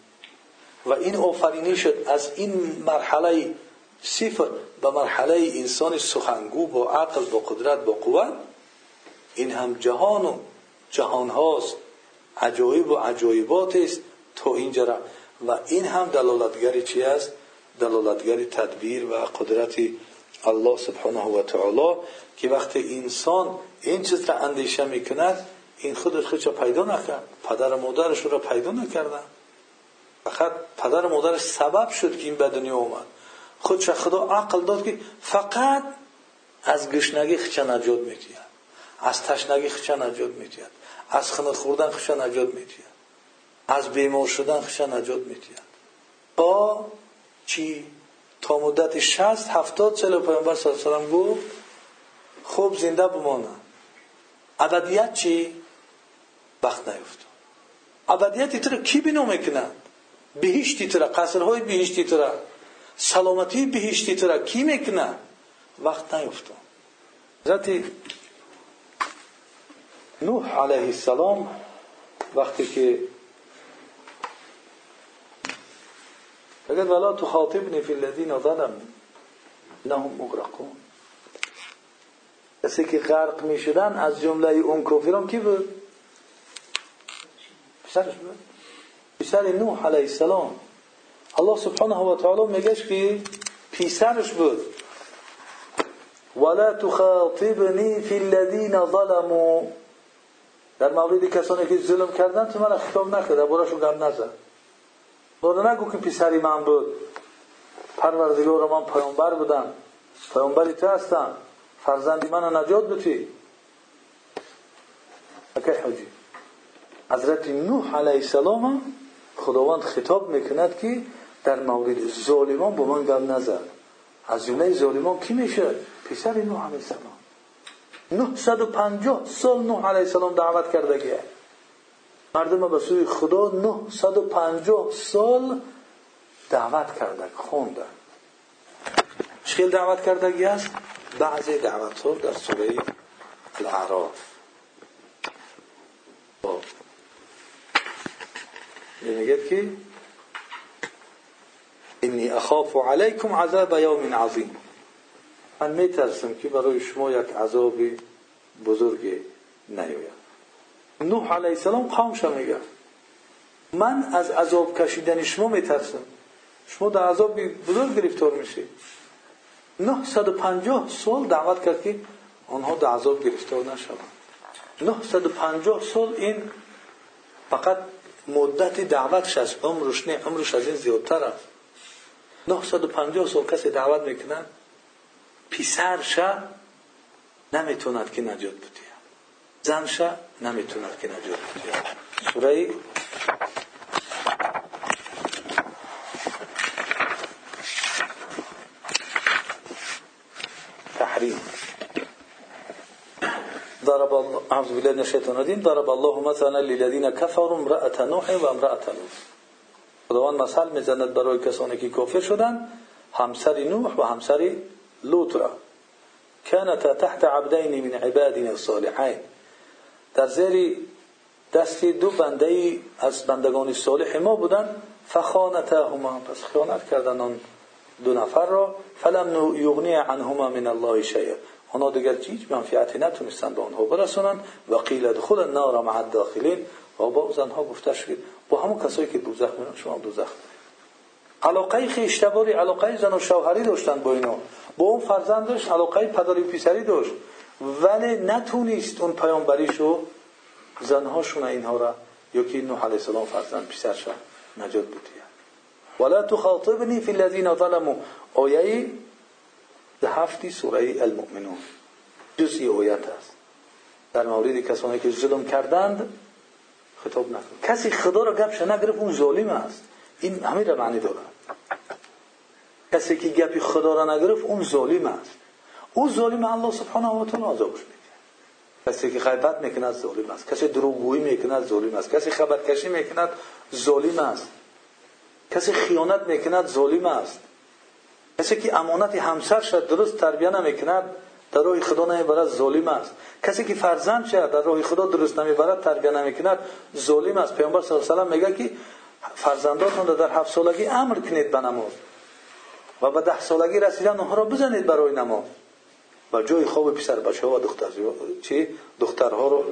و این آفرینی شد از این مرحله صفر به مرحله انسان سخنگو با عقل با قدرت با قوت. این هم جهان و جهان هاست عجایب و عجایبات است تا اینجا و این هم دلالتگری چی است؟ دلالتگری تدبیر و قدرت الله سبحانه و تعالی. که وقتی انسان این چیز را اندیشه می‌کند این خودش خودش پیدا نکرد. پدر و مادرش را پیدا نکردن فقط پدر و مادرش سبب شد که این به دنیا اومد خودش خدا عقل داد که فقط از گشنگی خچه نجات میتید از تشنگی خچه نجات میتید از خنق خوردن خچه نجات میتید از بیمار شدن خچه نجات میتید با چی؟ تا مدت 60 70 سال پیامبر صلی الله علیه و گفت خوب زنده بمانند ابدیت چی؟ وقت نیفتاد. ابدیت تر کی بینو می‌کنند بهشتی تر. قصرهای بهشتی تر. سلامتی بهشتی تر. کی می‌کنه؟ وقت نیفتاد. حضرت نوح علیه السلام وقتی که بگد ولا تخاطبنی فی الذین ظلموا انهم مغرقون. کسی که غرق می شدن از جمله اون کافران کی بود؟ پسرش بود؟ پسر نوح علیه السلام. الله سبحانه و تعالی میگه که پسرش بود. ولا تخاطبنی فی الذین ظلموا. در مورد کسانی که ظلم کردن تو من خطاب نکرد. دربارشون گم نزد. برو نگو که پسری من بود. پروردگار من پیامبر بودم. پیامبری تو هستم. فرزندی من نجات بتی اکی حجی حضرت نوح علیه السلام خداوند خطاب می‌کند که در مورد ظالمان با من گم نزد از جمله ظالمان کی میشه؟ پسر نوح علیه السلام. 950 سال نوح علیه السلام دعوت کردگیه مردم به سوی خدا 950 سال دعوت کرده خونده. چخیل دعوت کردگی است بعضی دعوت ها در سوره الاعراف. میگه که اینی اخاف علیکم عذاب یوم عظیم. من میترسم که برای شما یک عذاب بزرگ نیاید. نوح علیه السلام قومش میگه. من از عذاب کشیدن شما میترسم. شما در عذاب بزرگ گرفتار میشید 950 سال دعوت کرد که آنها در عذاب گرفتار نشوند. 950 سال این فقط مدت دعوتش از عمرش نه عمرش از این زیادتر است. 950 سال کسی دعوت می‌کنن پسرش نمی‌توند که نجات بده زنش نمی‌توند که نجات بده سوره ضرب اعوذ بالله من الشیطان الرجیم. ضرب الله مثلا للذین كفروا امرأة نوح و امرأة لوط. خداوند مثل می‌زند برای کسانی که کافر شدند همسر نوح و همسر لوط را. كانتا تحت عبدين من عبادنا الصالحين در زیر دست دو بنده از بندگان صالح ما بودند فخانتهما پس خیانت کردن آن دو نفر را. فلم یغنی عنهما من الله شیئا. آنها دیگر هیچ منفعتی نتونستند به آنها برسونند و قیل ادخل النار مع الداخلین و با زنها گفته شد با همون کسایی که دوزخ میرن شما دوزخ. علاقه خیشتباری علاقه زن و شوهری داشتند با اینا. با اون فرزندش علاقه پدری پسری داشت. ولی نتونست اون پیامبریشو زنهاشون اینها را یا که نوح علیه السلام فرزند پسرش نجات بدید ولا تخاطبنی فی الذین ظلموا. آیه هفتی سوره المؤمنون. جزئی آیت است. در مورد کسانی که ظلم کردند خطاب نکن. کسی خدا را گپش نگرفت اون ظالم است. این همین را معنی دارد کسی که گپی خدا را نگرفت اون ظالم است. او ظالم الله سبحانه و تعالی عذابش میده کسی که غیبت می‌کند ظالم است. کسی دروغگویی می‌کند ظالم است. کسی خبرکشی می‌کند ظالم است. کسی خیانت می‌کند ظالم است. کسی که امانت همسر شد درست تربیه نمی‌کند در راه خدا نمی‌برد ظالم است. کسی که فرزند شد در راه خدا درست نمی‌برد تربیه نمی‌کند ظالم است. پیامبر صلی الله علیه و میگه که فرزنداتون در هفت سالگی امر کنید به نماز. و به ده سالگی رسیدن اونها را بزنید برای نماز. و جای خواب پسر بچه و دختر چی؟ دخترها رو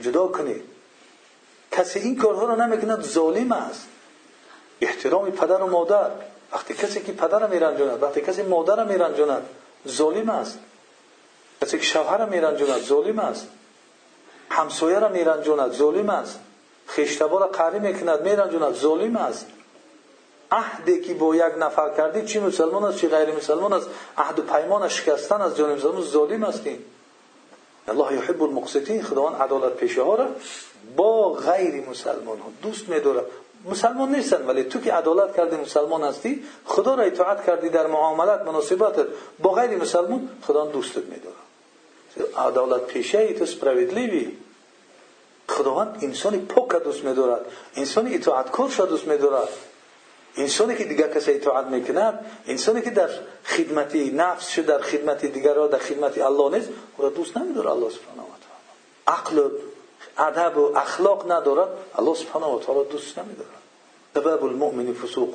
جدا کنید. کسی این کارها رو نمی‌کند ظالم است. احترام پدر و مادر. وقتی کسی که پدر میرنجاند وقتی کسی مادر میرنجاند ظالم است. کسی که شوهر میرنجاند ظالم است. همسایه را میرنجاند ظالم است. خیشتبا را قهری می‌کند میرنجاند ظالم است. عهدی که با یک نفر کردی چی مسلمان است چی غیر مسلمان است؟ عهد و پیمان شکستن از جانب مسلمان ظالم هستیم الله یحب المقسطین خداوند عدالت پیشه ها را با غیر مسلمان ها دوست میداره مسلمان نیستن ولی تو که عدالت کردی مسلمان هستی خدا را اطاعت کردی در معاملات مناسبات با غیر مسلمان خدا دوستت میداره. عدالت پیشه ای تو سپراویدلیوی خداوند انسانی پاک دوست میدارد. انسانی اطاعتکار شد دوست میدارد. انسانی که دیگر کسی اطاعت می‌کند انسانی که در خدمت نفس شد در خدمت دیگران در خدمت الله نیست او را دوست نمیداره الله سبحانه و تعالی. عقل و و دوست نمیدارد. سبب المؤمن فسوق.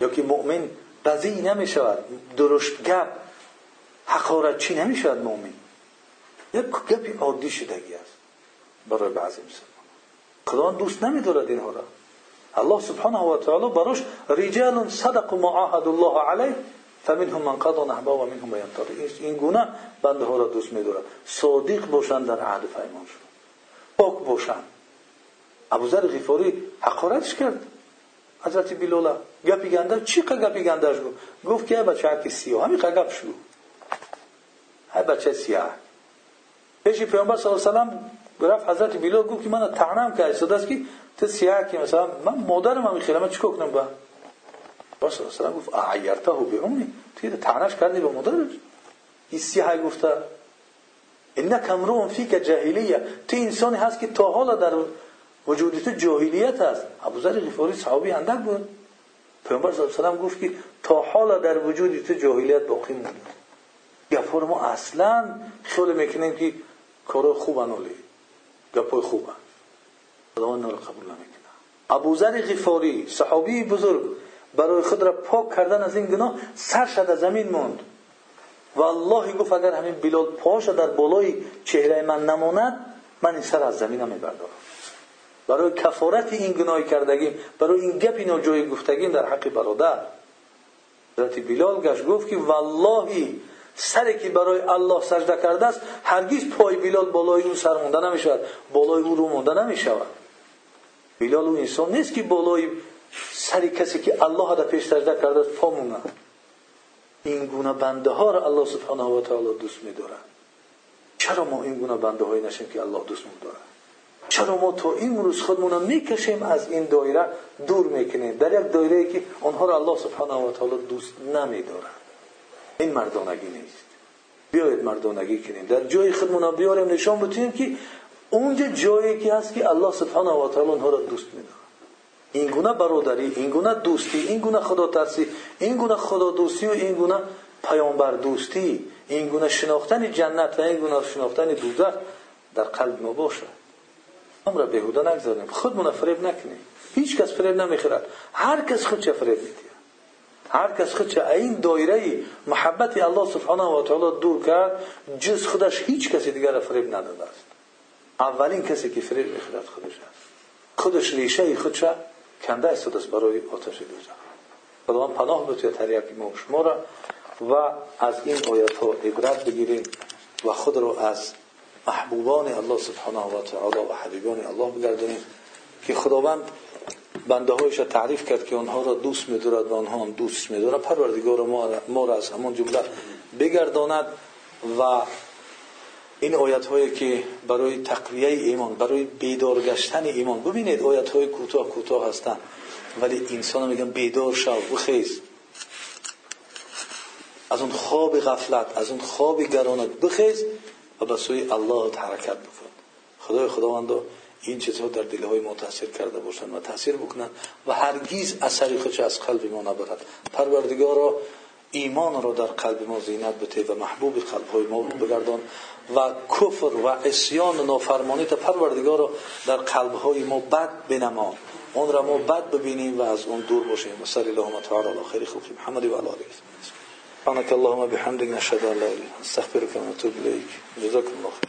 یا که مؤمن بزی نمی‌شود درشت گپ حقارت چی نمی‌شود مؤمن. یک گپی عادی شدگی است برای بعضی مسلمان خدا دوست نمیدارد اینها را. الله سبحانه و تعالی براش رجال صدق ما عاهد الله علیه فمنهم من قضى نحبه و منهم من ينتظر این گونه بنده ها را دوست میدارد صادق باشند در عهد پیمانشون پاک باشند ابوذر غفاری حقارتش کرد. حضرت بلال گپی گنده چی گپی گندهش گفت؟ گفت که بچه که سیاه. همین گپش گفت های بچه سیاه. پیش پیامبر صلی الله علیه و رفت حضرت بلال گفت که من تعنم کرد صدا است که تو سیاه که مثلا من مادرم هم خیلی من چیکار کنم با؟ باش صلی الله علیه و گفت اعیرته به امی تو انک امرؤ فیک جاهلیه تو انسانی هست که تا حالا در وجود تو جاهلیت است ابوذر غفاری صحابی اندک بود. پیامبر صلی الله علیه و گفت که تا حالا در وجود تو جاهلیت باقی مونده گفار ما اصلا خیال می‌کنیم که کار خوب انولی گپای خوب خداوند را قبول نمی‌کنه ابوذر غفاری صحابی بزرگ برای خود را پاک کردن از این گناه سرش در زمین موند. و الله گفت اگر همین بلال پاش در بالای چهره من نماند من سر از زمین میبردارم برای کفارت این گناه کردگیم برای این گپ ناجای گفتگیم در حق برادر حضرت بلال گشت گفت که والله سری که برای الله سجده کرده است هرگز پای بلال بالای اون سر مونده نمی‌شود بالای او رو مونده نمی‌شود بلال اون انسان نیست که بالای سری کسی که الله را پیش سجده کرده است پا این گونه بنده ها را الله سبحانه و تعالی دوست می‌دارد. چرا ما این گونه بنده هایی نشیم که الله دوست می‌دارد چرا ما تا این روز خودمون می‌کشیم از این دایره دور می‌کنیم؟ در یک دایره که آنها را الله سبحانه و تعالی دوست نمیدارد. این مردانگی نیست. بیایید مردانگی کنیم. در جای خودمون بیاریم نشان بتونیم که اونجا جایی که هست که الله سبحانه و تعالی آنها را دوست میدارد. این گونه برادری این گونه دوستی این گونه خدا ترسی این گونه خدا دوستی و این گونه پیامبر دوستی. این گونه شناختن جنت و این گونه شناختن دوزخ در قلب ما باشه. هم را بهوده نگذاریم. خودمون فریب نکنیم. هیچ کس فریب نمی‌خورد. هر کس خودش فریب میده هر کس خودش این دایره محبت الله سبحانه و تعالی دور کرد جز خودش هیچ کسی دیگر فریب نداده است. اولین کسی که فریب می‌خورد خودش است. خودش ریشه خودش کنده است برای آتش دوزخ خداوند پناه بده تریاک ما شما را و از این آیات ها عبرت بگیریم و خود را از محبوبان الله سبحانه و تعالی و حبیبان الله بگردانیم که خداوند بنده هایش تعریف کرد که آنها را دوست می‌دارد و هم دوست می‌دارد پروردگار ما را از همان جمله بگرداند و این آیت هایی که برای تقویه ایمان برای بیدار گشتن ایمان. ببینید آیت های کوتاه کوتاه هستند ولی انسان میگن بیدار شو بخیز از اون خواب غفلت از اون خواب گرانت بخیز و به سوی الله حرکت بکن. خدای خداوند این چیزها در دل های ما تاثیر کرده باشند و تاثیر بکنند و هرگیز اثری خودش از قلب ما نبرد. پروردگارا ایمان را در قلب ما زینت بده و محبوب قلب های ما بگردان و کفر و عصیان و نافرمانی تا پروردگار را در قلب های ما بد بنما. اون را ما بد ببینیم و از اون دور باشیم. و صلی الله تعالی علی خیر خلق محمد و علی آله سبحانك اللهم بحمدك نشهد ان لا اله الا انت جزاكم الله